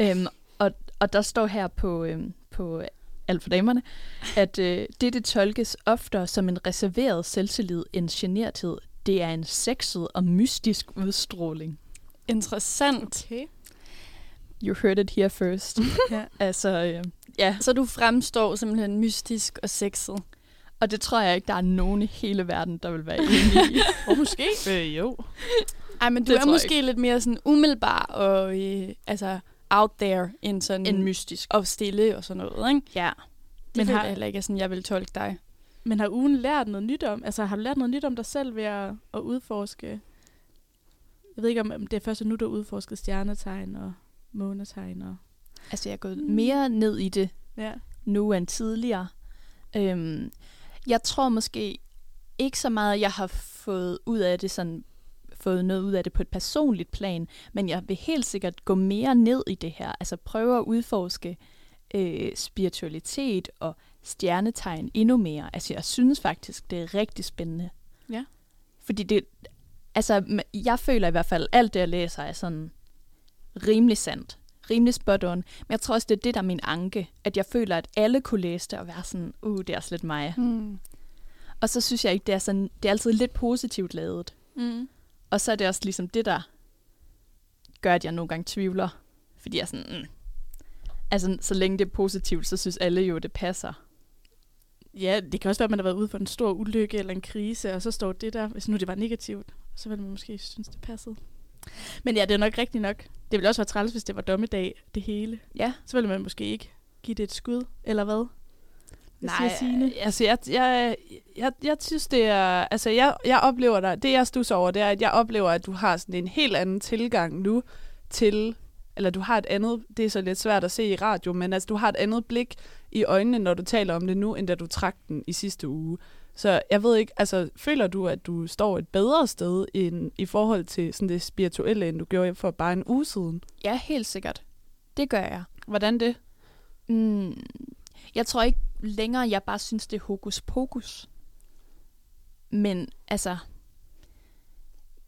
øhm, og, og der står her på, øhm, på alt for damerne, at øh, det, det tolkes oftere som en reserveret selvtillid end generthed. Det er en sexet og mystisk udstråling. Interessant. Okay. You heard it here first. Ja. altså, øh, ja. Så du fremstår simpelthen mystisk og sexet. Og det tror jeg ikke, der er nogen i hele verden, der vil være enige i. Og måske. Øh, jo. Ej, men du Det er jeg måske lidt mere sådan umiddelbar og øh, altså out there end sådan en mystisk. og stille og sådan noget, ikke? Ja. Det Men har- har... heller ikke sådan, jeg vil tolke dig. Men har ugen lært noget nyt om? Altså, har du lært noget nyt om dig selv ved at, at udforske? Jeg ved ikke, om det er først nu, har udforsket stjernetegn og månetegn. Og... Altså, jeg er gået mere ned i det Ja. nu end tidligere. Øhm, jeg tror måske ikke så meget, at jeg har fået ud af det sådan fået noget ud af det på et personligt plan, men jeg vil helt sikkert gå mere ned i det her, altså prøve at udforske øh, spiritualitet og stjernetegn endnu mere. Altså jeg synes faktisk, det er rigtig spændende. Ja. Fordi det, altså jeg føler i hvert fald, alt det jeg læser er sådan rimelig sandt, rimelig spot on. Men jeg tror også, det er det, der er min anke, at jeg føler, at alle kunne læse det og være sådan, uh, det er også lidt mig. Hmm. Og så synes jeg ikke, det er sådan, det er altid lidt positivt lavet. Mm. Og så er det også ligesom det, der gør, at jeg nogle gange tvivler. Fordi jeg er sådan, mm. altså så længe det er positivt, så synes alle jo, det passer. Ja, det kan også være, at man har været ude for en stor ulykke eller en krise, og så står det der, hvis nu det var negativt, så ville man måske synes, det passede. Men ja, det er nok rigtigt nok. Det ville også være træls, hvis det var dommedag, det hele. Ja. Så ville man måske ikke give det et skud, eller hvad? Hvad siger Signe? altså jeg, jeg, jeg, jeg synes, det er... Altså, jeg, jeg oplever dig... Det, jeg stusser over, det er, at jeg oplever, at du har sådan en helt anden tilgang nu til... Eller du har et andet... Det er så lidt svært at se i radio, men altså, du har et andet blik i øjnene, når du taler om det nu, end da du trak den i sidste uge. Så jeg ved ikke, altså, føler du, at du står et bedre sted end, i forhold til sådan det spirituelle, end du gjorde for bare en uge siden? Ja, helt sikkert. Det gør jeg. Hvordan det? Mm, jeg tror ikke længere, jeg bare synes, det er hokus pokus. Men altså,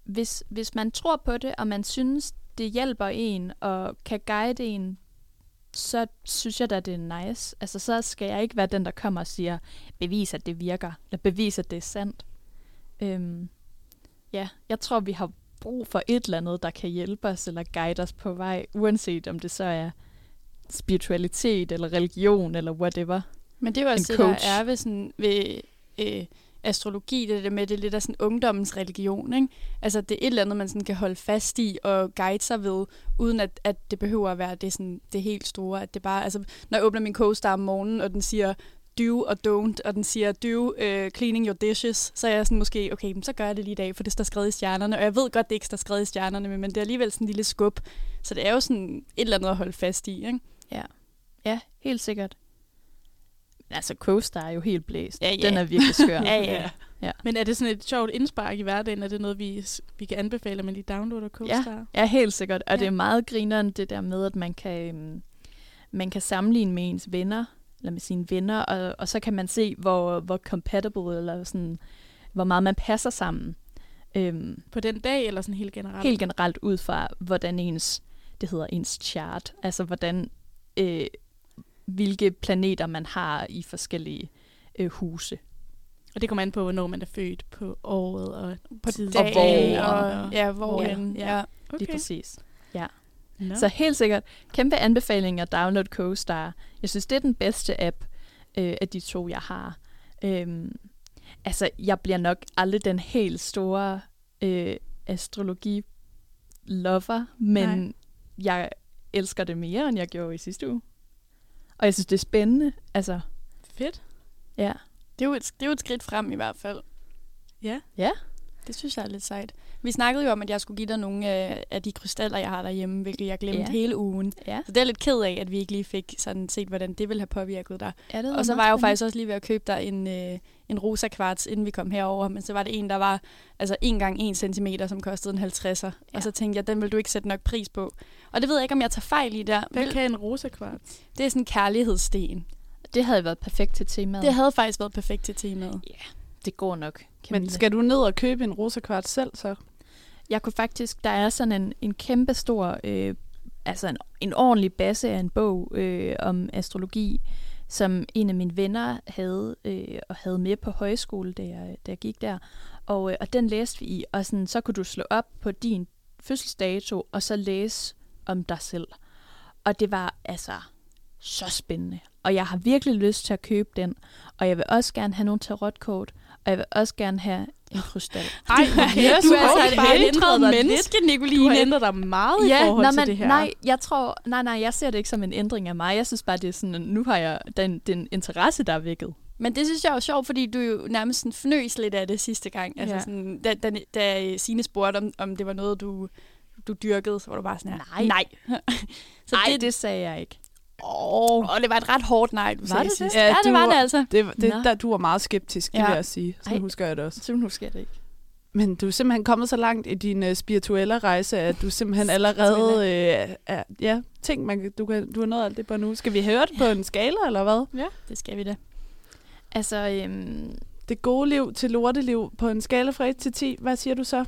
hvis, hvis man tror på det, og man synes, det hjælper en og kan guide en, så synes jeg da, det er nice. Altså, så skal jeg ikke være den, der kommer og siger, bevis, at det virker, eller bevis, at det er sandt. Øhm, ja, jeg tror, vi har brug for et eller andet, der kan hjælpe os eller guide os på vej, uanset om det så er spiritualitet eller religion eller whatever. Men det er jo også En det, der coach. er ved, sådan, ved øh, astrologi, det der med, det er lidt af sådan ungdommens religion. Ikke? Altså, det er et eller andet, man sådan kan holde fast i og guide sig ved, uden at, at det behøver at være det, sådan, det helt store. At det bare, altså, når jeg åbner min co-star om morgenen, og den siger do og don't, og den siger do uh, cleaning your dishes, så er jeg sådan måske, okay, så gør jeg det lige i dag, for det står skrevet i stjernerne. Og jeg ved godt, det ikke står skrevet i stjernerne, men det er alligevel sådan en lille skub. Så det er jo sådan et eller andet at holde fast i. Ikke? Ja, Ja, helt sikkert. Altså, Coaster er jo helt blæst. Ja, ja. Den er virkelig skør. Ja, ja. Men er det sådan et sjovt indspark i hverdagen? Er det noget, vi, vi kan anbefale, at man lige downloader CoStar? Ja, helt sikkert. Og Ja. ja. det er meget grineren, det der med, at man kan, øhm, man kan sammenligne med ens venner, eller med sine venner, og, og så kan man se, hvor, hvor compatible, eller sådan, hvor meget man passer sammen. Øhm, På den dag, eller sådan helt generelt? helt generelt ud fra, hvordan ens, det hedder ens chart, altså hvordan, øh, hvilke planeter man har i forskellige øh, huse. Og det kommer an på, hvornår man er født på året og På tid. Og hvor. Og, ja, hvor hen. Ja. Ja. Okay. Lige præcis. Nå. Så helt sikkert, kæmpe anbefaling at download CoStar. Jeg synes, det er den bedste app øh, af de to, jeg har. Øhm, altså, jeg bliver nok aldrig den helt store øh, astrologi-lover, men. Nej. jeg elsker det mere, end jeg gjorde i sidste uge. Og jeg synes, det er spændende. Altså, Fedt. ja. Det, er jo et, det er jo et skridt frem i hvert fald. Ja. Ja. Det synes jeg er lidt sejt. Vi snakkede jo om, at jeg skulle give dig nogle af, de krystaller, jeg har derhjemme, hvilket jeg glemte Ja. hele ugen. Ja, Så det er lidt ked af, at vi ikke lige fik sådan set, hvordan det ville have påvirket dig. ja det Og så var jeg jo faktisk også lige ved at købe dig en, øh, en rosa kvarts, inden vi kom herover, men så var det en, der var altså 1 gange 1 cm, som kostede en 50'er. Ja. Ja. Og så tænkte jeg, den vil du ikke sætte nok pris på. Og det ved jeg ikke, om jeg tager fejl i der. Hvad kan en rosa kvarts? Det er sådan en kærlighedssten. Det havde været perfekt til temaet. Det havde faktisk været perfekt til temaet. det går nok, Men Camilla. skal du ned og købe en rosa kvart selv, så? Jeg kunne faktisk, der er sådan en, en kæmpe stor, øh, altså en, en ordentlig base af en bog øh, om astrologi, som en af mine venner havde øh, og havde med på højskole, da jeg, da jeg gik der. Og, øh, og den læste vi i, og sådan, så kunne du slå op på din fødselsdato, og så læse om dig selv. Og det var altså så spændende. Og jeg har virkelig lyst til at købe den. Og jeg vil også gerne have nogle tarotkort, og jeg vil også gerne have en krystal. Ej, okay. Ja, du er altså bare et ændret ændret dig menneske, lidt. Nicoline. Du har ændret dig meget i forhold til men, det her. Nej, jeg tror, nej, nej, jeg ser det ikke som en ændring af mig. Jeg synes bare, det er sådan, nu har jeg den, den interesse, der er vækket. Men det synes jeg er jo sjovt, fordi du jo nærmest sådan fnøs lidt af det sidste gang. Altså Ja. sådan, da, da, da Signe spurgte, om, om det var noget, du, du dyrkede, så var du bare sådan her. Nej. Nej. så Nej, det, det sagde jeg ikke. Oh, det var et ret hårdt nej, du Var sagde det sidst. Ja, Ja, det var var- det altså. Det, det, Nå. der, du var meget skeptisk, det Ja. vil jeg sige. Så Ej. husker jeg det også. Så nu husker jeg det ikke. Men du er simpelthen kommet så langt i din uh, spirituelle rejse, at du simpelthen allerede... Uh, er, ja, ting, man, du, kan, du har nået alt det på nu. Skal vi høre det på en skala, eller hvad? Det skal vi da. Altså, øhm, Det gode liv til lorteliv på en skala fra 1 til 10. Hvad siger du så?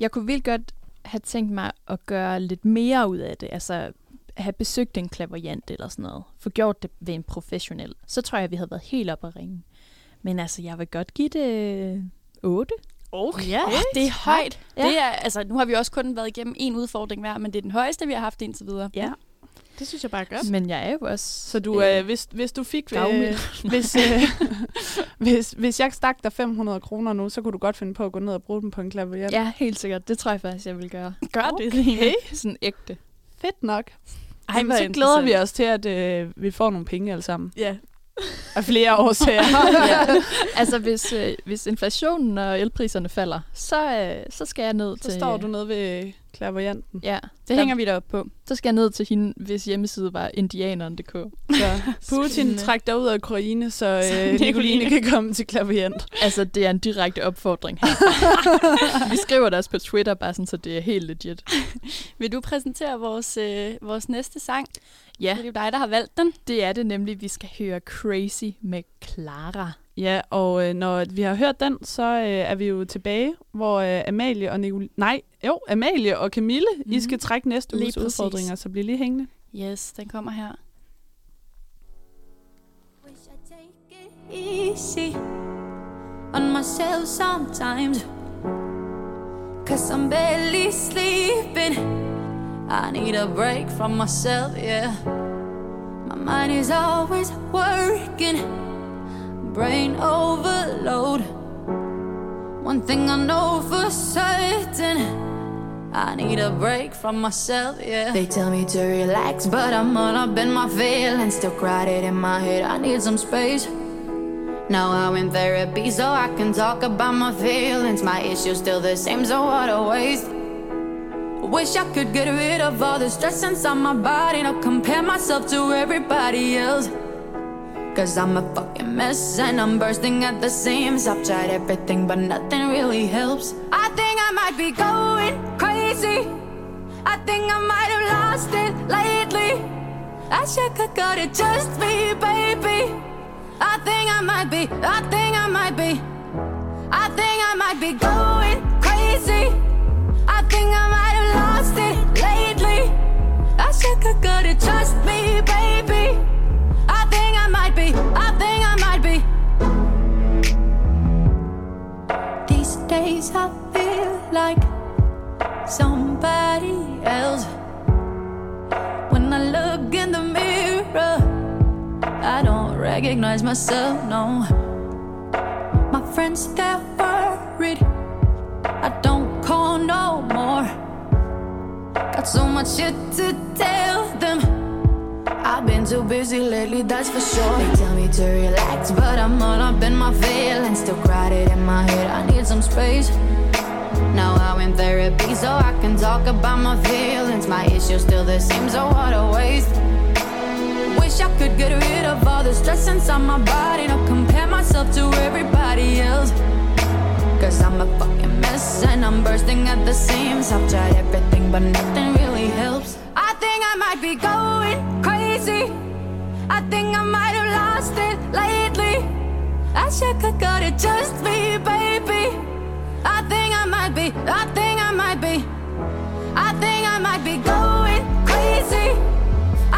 jeg kunne vildt godt have tænkt mig at gøre lidt mere ud af det. Altså, have besøgt en klaverjant eller sådan noget. Få gjort det ved en professionel. Så tror jeg, vi havde været helt op at ringe. Men altså, jeg vil godt give det 8. Okay. Ja, Oh, det er højt. Ja. Det er, altså, nu har vi også kun været igennem en udfordring hver, men det er den højeste, vi har haft indtil videre. Ja. Det synes jeg bare er godt. Men jeg er jo også... Så du, øh, hvis, hvis du fik... Øh, hvis, øh, hvis, hvis jeg stak dig 500 kroner nu, så kunne du godt finde på at gå ned og bruge dem på en klaverjant. Ja, helt sikkert. Det tror jeg faktisk, jeg vil gøre. Gør det. Okay, Sådan ægte. fedt nok. Ej, hvor så glæder vi os til, at øh, vi får nogle penge alle sammen. Ja. Af flere årsager. ja. Altså, hvis, øh, hvis inflationen og elpriserne falder, så, øh, så skal jeg ned så til... står du nede ved klaverjanten. Ja, Det hænger vi da op på. så skal jeg ned til hende, hvis hjemmeside var indianeren.dk. Så Putin træk dig ud af Ukraine, så øh, Nicoline Nicoline kan komme til klaverjant. Altså, det er en direkte opfordring her. Vi skriver det også på Twitter, bare sådan, så det er helt legit. Vil du præsentere vores, øh, vores næste sang? Ja, Det er jo dig, der har valgt den. det er det nemlig. Vi skal høre Crazy med Clara. Ja, og øh, når vi har hørt den, så øh, er vi jo tilbage, hvor øh, Amalie og Nicol- Nej, jo, Amalie og Camille, mm. I Mhm. skal trække næste Lige uges præcis. udfordringer, så bliv lige hængende. Yes, den kommer her. Wish I take it easy on myself sometimes. Cause I'm barely sleeping. I need a break from myself, yeah. My mind is always working, brain overload. One thing I know for certain. I need a break from myself, yeah. They tell me to relax, but I'm all up in my feelings. Still crowded in my head, I need some space. Now I'm in therapy, so I can talk about my feelings. My issues still the same, so what a waste. Wish I could get rid of all the stress inside my body, not compare myself to everybody else. Cause I'm a fucking mess and I'm bursting at the seams. I've tried everything, but nothing really helps. I think I might be going crazy. I think I might have lost it lately. I should have got it just me, baby. I think I might be, I think I might be, I think I might be going crazy. I think I might have lost it lately. I should have got it, trust me, baby. I might be, I think I might be. These days I feel like somebody else. When I look in the mirror, I don't recognize myself, no. My friends, they're worried. I don't call no more. Got so much shit to tell them. I've been too busy lately, that's for sure. They tell me to relax, but I'm all up in my feelings. Still crowded in my head, I need some space. Now I'm in therapy, so I can talk about my feelings. My issues still the same, so what a waste. Wish I could get rid of all the stress inside my body, not compare myself to everybody else. Cause I'm a fucking mess and I'm bursting at the seams. I've tried everything, but nothing really helps. I think I might be going I should have got it just me, baby. I think I might be, I think I might be, I think I might be going crazy.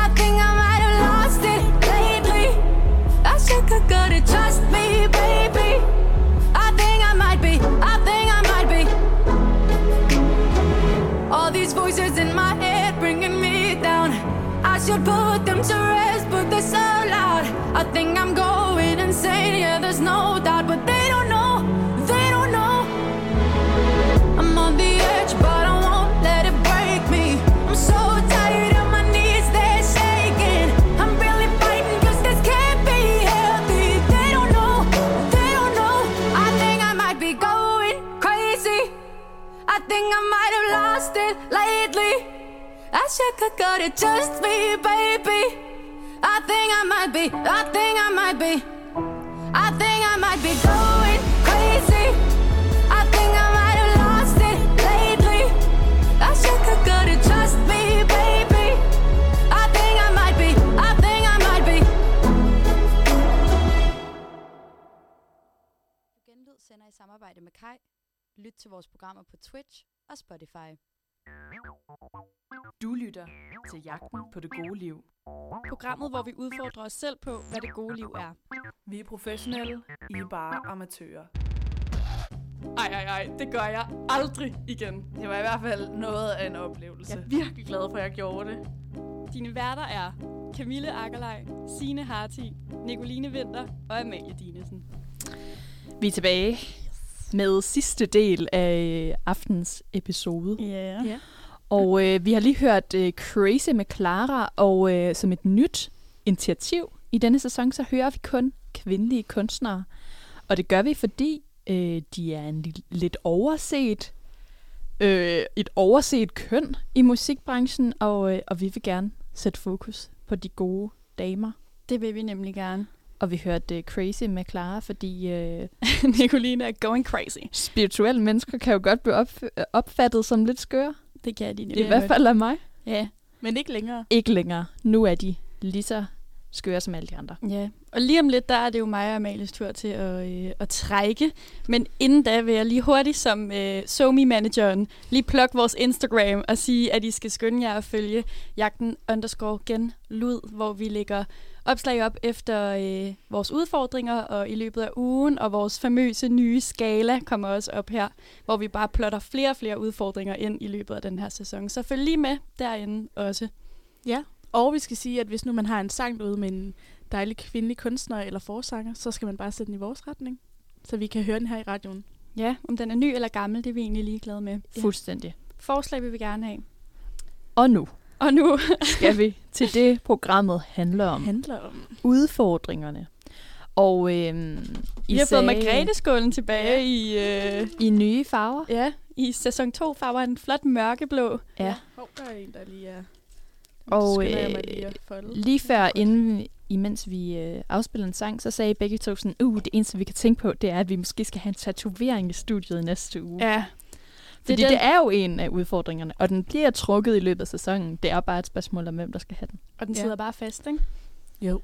I think I might have lost it lately. I should have got it, trust me, baby. I think I might be, I think I might be. All these voices in my head bringing me down. I should put them to rest, but they're so loud. I think I'm there's no doubt, but they don't know, they don't know. I'm on the edge, but I won't let it break me. I'm so tired of my knees, they're shaking. I'm really fighting cause this can't be healthy. They don't know, they don't know. I think I might be going crazy. I think I might have lost it lately. I should have got it just me, baby. I think I might be, I think I might be. I think I might be going crazy. I think I might have lost it lately. I should have got it, trust me, baby. I think I might be, I think I might be. Genlyd sender i samarbejde med Kai. Lyt til vores programmer på Twitch og Spotify. Du lytter til Jagten på det gode liv. Programmet, hvor vi udfordrer os selv på, hvad det gode liv er. Vi er professionelle, I er bare amatører. Ej, ej, ej, det gør jeg aldrig igen. Det var i hvert fald noget af en oplevelse. Jeg er virkelig glad for, at jeg gjorde det. Dine værter er Camille Akkerlej, Signe Harti, Nicoline Vinter og Amalie Dinesen. Vi er tilbage med sidste del af aftens episode. Ja. Ja. Og øh, vi har lige hørt øh, Crazy med Clara, og øh, som et nyt initiativ i denne sæson, så hører vi kun kvindelige kunstnere. Og det gør vi, fordi øh, de er en li- lidt overset, øh, et overset køn i musikbranchen, og, øh, og vi vil gerne sætte fokus på de gode damer. Det vil vi nemlig gerne. Og vi hørte øh, Crazy med Clara, fordi øh, Nicoline er going crazy. spirituelle mennesker kan jo godt blive opf- opfattet som lidt skøre. Det kan de I nemlig. hvert fald af mig. Ja. Men ikke længere. Ikke længere. Nu er de lige så skøre som alle de andre. Ja, og lige om lidt, der er det jo mig og Amalies tur til at, øh, at trække. Men inden da vil jeg lige hurtigt som øh, SoMe-manageren lige plukke vores Instagram og sige, at I skal skynde jer at følge jagten underscore gen lud, hvor vi lægger opslag op efter øh, vores udfordringer og i løbet af ugen, og vores famøse nye skala kommer også op her, hvor vi bare plotter flere og flere udfordringer ind i løbet af den her sæson. Så følg lige med derinde også. Ja, og vi skal sige, at hvis nu man har en sang derude med en dejlig kvindelig kunstner eller forsanger, så skal man bare sætte den i vores retning, så vi kan høre den her i radioen. Ja, om den er ny eller gammel, det er vi egentlig ligeglade med. Fuldstændig. Forslag vil vi gerne have. Og nu Og nu skal vi til det, programmet handler om. handler om. Udfordringerne. Og øhm, Vi har fået Margrethe-skålen tilbage ja. i, øh, i nye farver. ja, i sæson 2 farver en flot mørkeblå. Ja. Hov, der er en, der lige er... Og øh, lige før, inden, imens vi øh, afspiller en sang, så sagde begge to sådan, uh, det eneste, vi kan tænke på, det er, at vi måske skal have en tatovering i studiet i næste uge. Ja. Fordi det er den- det er jo en af udfordringerne, og den bliver trukket i løbet af sæsonen. Det er bare et spørgsmål om, hvem der skal have den. Og den Ja. sidder bare fast, ikke? Jo.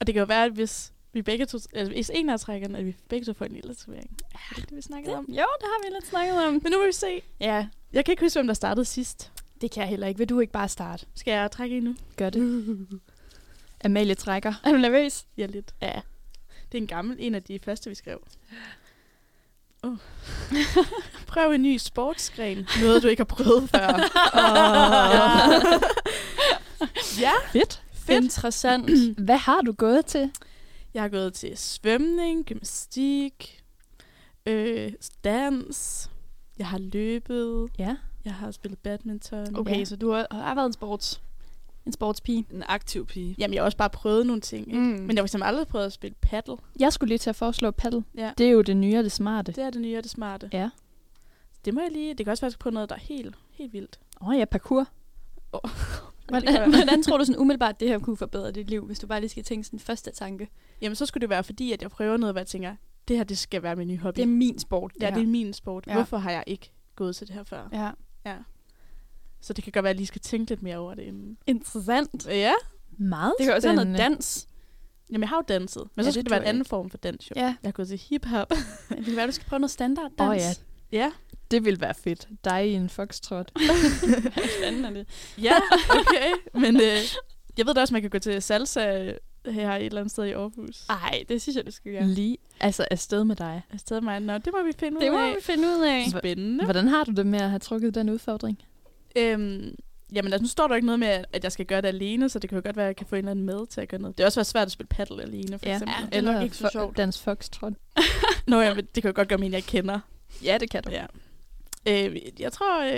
Og det kan jo være, at hvis vi begge to, altså hvis en af trækkerne, at vi begge to får en lille tatovering. Er det det, vi snakkede om? Jo, det har vi lidt snakket om. Men nu må vi se. Ja, Jeg kan ikke huske, hvem der startede sidst. Det kan jeg heller ikke. Vil du ikke bare starte? Skal jeg trække en nu? Gør det. Amalie trækker. Er du nervøs? Ja, lidt. Ja. Det er en gammel, en af de første, vi skrev. Oh. Prøv en ny sportsgren. Noget, du ikke har prøvet før. oh. ja, Fedt. fedt. Interessant. Hvad har du gået til? Jeg har gået til svømning, gymnastik, øh, dans. Jeg har løbet. Ja. Jeg har spillet badminton. Okay, Ja. så du har, har været en sports en sportspige. En aktiv pige. Jamen, jeg har også bare prøvet nogle ting. Ikke? Mm. Men jeg har fx aldrig prøvet at spille paddle. Jeg skulle lige til at foreslå paddle. Ja. Det er jo det nye og det smarte. Det er det nye og det smarte. Ja. Det må jeg lige... Det kan også skal prøve noget, der er helt, helt vildt. Åh oh, ja, parkour. Det kan Hvordan, hvordan tror du sådan umiddelbart, det her kunne forbedre dit liv, hvis du bare lige skal tænke sådan første tanke? Jamen, så skulle det være, fordi at jeg prøver noget, hvor jeg tænker, det her, det skal være min nye hobby. Det er min sport. ja, her. det er min sport. Ja. Hvorfor har jeg ikke gået til det her før? Ja. Så det kan godt være, at jeg lige skal tænke lidt mere over det inden. Interessant. Ja. Meget Det kan også være noget spændende. dans. Jamen, jeg har jo danset. Men Ja, så det skal det tror være en jeg anden form for dans, jo. Ja. Jeg har gået til hip-hop. Det kan være, du skal prøve noget standarddans. Åh ja, ja. det vil være fedt. Dig i en foxtrot. Spændende det. Ja, okay. Men øh, jeg ved da også, man kan gå til salsa øh, her et eller andet sted i Aarhus. Ej, det synes jeg, du skal gøre. Lige, altså afsted med dig. Afsted mig. Nå, det må vi finde Det ud må af. vi finde ud af. Spændende. Hvordan har du det med at have trukket den udfordring? Øhm, jamen, altså, nu står der ikke noget med, at jeg skal gøre det alene, så det kan jo godt være, at jeg kan få en eller anden med til at gøre noget. Det er også været svært at spille paddle alene, for Ja. eksempel. Ja, det er nok ikke så sjovt. Dans foxtrot. Nå, ja, men det kan jo godt gøre med en, jeg kender. Ja, det kan du. Ja. Øh, jeg tror, øh,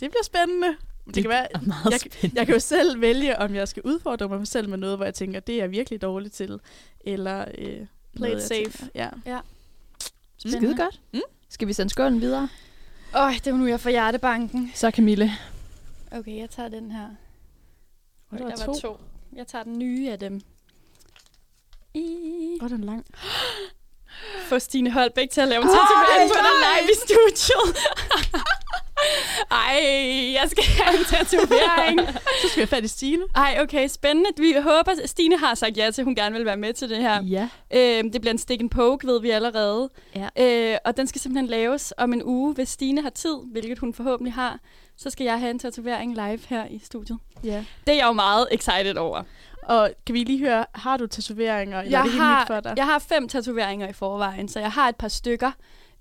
det bliver spændende. Det, det kan være, jeg, spændende. jeg kan jo selv vælge, om jeg skal udfordre mig selv med noget, hvor jeg tænker, det er jeg virkelig dårlig til. Eller øh, Play it safe. Tænker, ja. Skide godt. Mm. Skal vi sende skålen videre? Åh, det var nu, jeg får hjertebanken. Så Camille. Okay, jeg tager den her. Og der, der var var to. to. Jeg tager den nye af dem. I... Åh, den er lang. Få Stine Holbæk til at lave en tatovering på den nej. live i studiet. Ej, jeg skal have en tatovering. Så skal jeg fat i Stine. Ej, okay, spændende. Vi håber, at Stine har sagt ja til, at hun gerne vil være med til det her. Ja. Øhm, det bliver en stick and poke, ved vi allerede. Ja. Øh, og den skal simpelthen laves om en uge, hvis Stine har tid, hvilket hun forhåbentlig har. Så skal jeg have en tatovering live her i studiet. Ja. Det er jeg jo meget excited over. Og kan vi lige høre, har du tatoveringer? Eller er Jeg det helt nyt har, for dig? jeg har fem tatoveringer i forvejen, så jeg har et par stykker.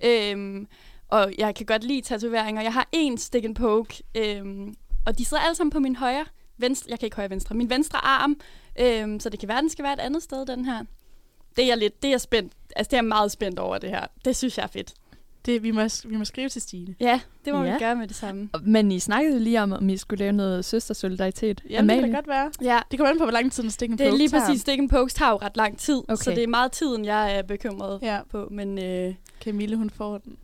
Øhm, og jeg kan godt lide tatoveringer. Jeg har en stick and poke, øhm, og de sidder alle sammen på min højre, venstre, jeg kan ikke højre venstre, min venstre arm, øhm, så det kan være, den skal være et andet sted, den her. Det er jeg lidt, det er jeg spændt, altså det er jeg meget spændt over det her. Det synes jeg er fedt. Det, vi, må, vi må skrive til Stine. Ja, det må Ja. vi gøre med det samme. Men I snakkede lige om, om I skulle lave noget søstersolidaritet. Jamen, det kan da godt være. Ja, Det kommer an på, hvor lang tid den stikker det er lige præcis, stick and pokes tager jo ret lang tid, okay. så det er meget tiden, jeg er bekymret Ja, på, men... Øh, Camille, hun får den.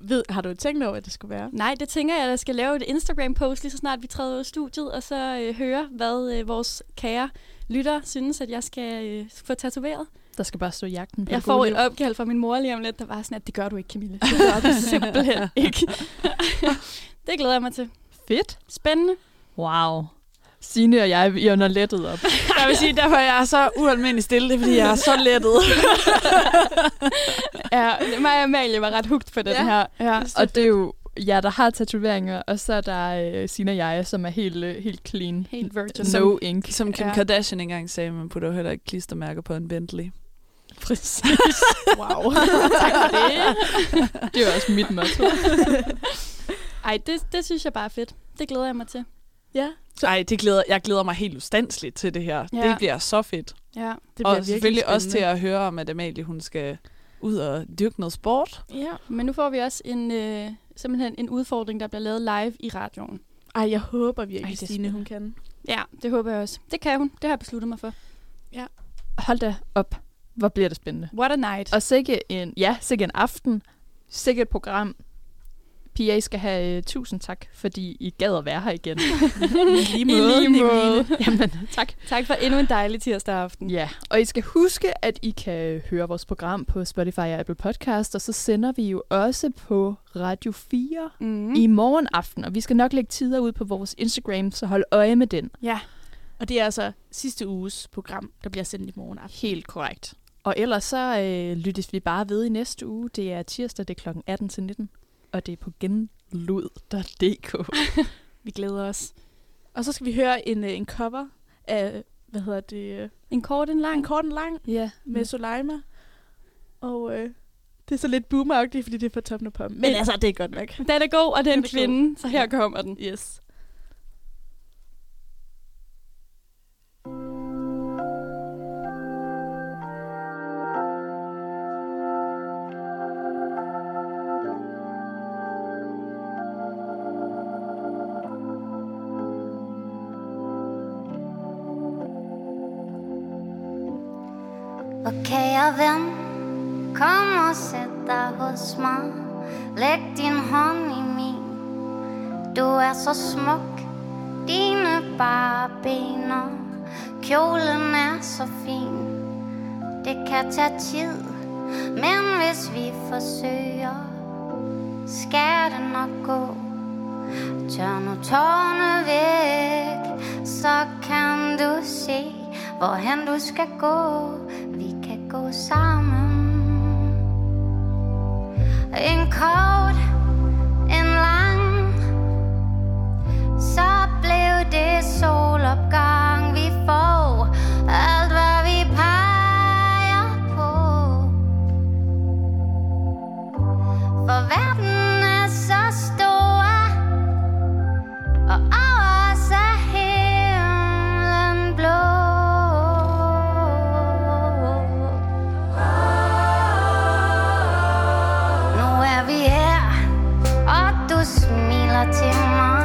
Ved, har du tænkt over, hvad det skulle være? Nej, det tænker jeg, at jeg skal lave et Instagram-post lige så snart vi træder ud af studiet, og så øh, høre, hvad øh, vores kære lytter synes, at jeg skal øh, få tatoveret. Der skal bare stå jagten på Jeg får et opkald fra min mor lige om lidt, der var sådan, at det gør du ikke, Camille. Det gør du simpelthen ikke. det glæder jeg mig til. Fedt. Spændende. Wow. Signe og jeg, vi ånder lettet op. Jeg vil sige, derfor er jeg så ualmindelig stille, det er, fordi jeg er så lettet. ja, mig og Amalie var ret hugt på den Ja. her. Ja. Og det er jo jer, der har tatoveringer, og så er der øh, Signe og jeg, som er helt, øh, helt clean. Helt virgin. No ink. Som Kim Ja. Kardashian engang sagde, man putter heller ikke klistermærker på en Bentley. Præcis. Wow. tak for det. Det er også mit motto. Ej, det, det synes jeg bare er fedt. Det glæder jeg mig til. Ja, Ej, det glæder, jeg glæder mig helt ustandsligt til det her. Ja. Det bliver så fedt. Ja. det Og bliver virkelig selvfølgelig også til spændende. at høre om, at Amalie hun skal ud og dyrke noget sport. Ja. Men nu får vi også en, øh, simpelthen en udfordring, der bliver lavet live i radioen. Ej, jeg håber virkelig, er Stine, hun kan. Ja, det håber jeg også. Det kan hun. Det har jeg besluttet mig for. Hold da op. Hvor bliver det spændende. What a night. Og sikke en, ja, sikke en aften. Sikke et program. Pia, I skal have uh, tusind tak, fordi I gad at være her igen. I lige måde. Jamen, tak. Tak for endnu en dejlig tirsdag aften. Ja, og I skal huske, at I kan høre vores program på Spotify og Apple Podcast, og så sender vi jo også på Radio 4 Mm. mm. i morgen aften, og vi skal nok lægge tider ud på vores Instagram, så hold øje med den. Ja. Og det er altså sidste uges program, der bliver sendt i morgen aften. Helt korrekt. Og ellers så øh, lyttes vi bare ved i næste uge. Det er tirsdag, det er kl. 18 til 19, og det er på genlyd.dk. Vi glæder os. Og så skal vi høre en, øh, en cover af, hvad hedder det, øh, En kort, en lang. en kort en lang Ja. med Soleima. Og øh, det er så lidt boomeragtigt, fordi det er for toppen af pom. Men altså, det er godt nok. Den er god, og det er en Den er god. kvinde, så her kommer den. Yes. Kære ven, kom og sæt dig hos mig. Læg din hånd i min. Du er så smuk, dine bare bener Kjolen er så fin. Det kan tage tid. Men hvis vi forsøger Skal det nok gå. Tør nu tårne væk Så kan du se Hvorhen du skal gå. Vi gå sammen. En kort En lang Så blev det solopgang. Nu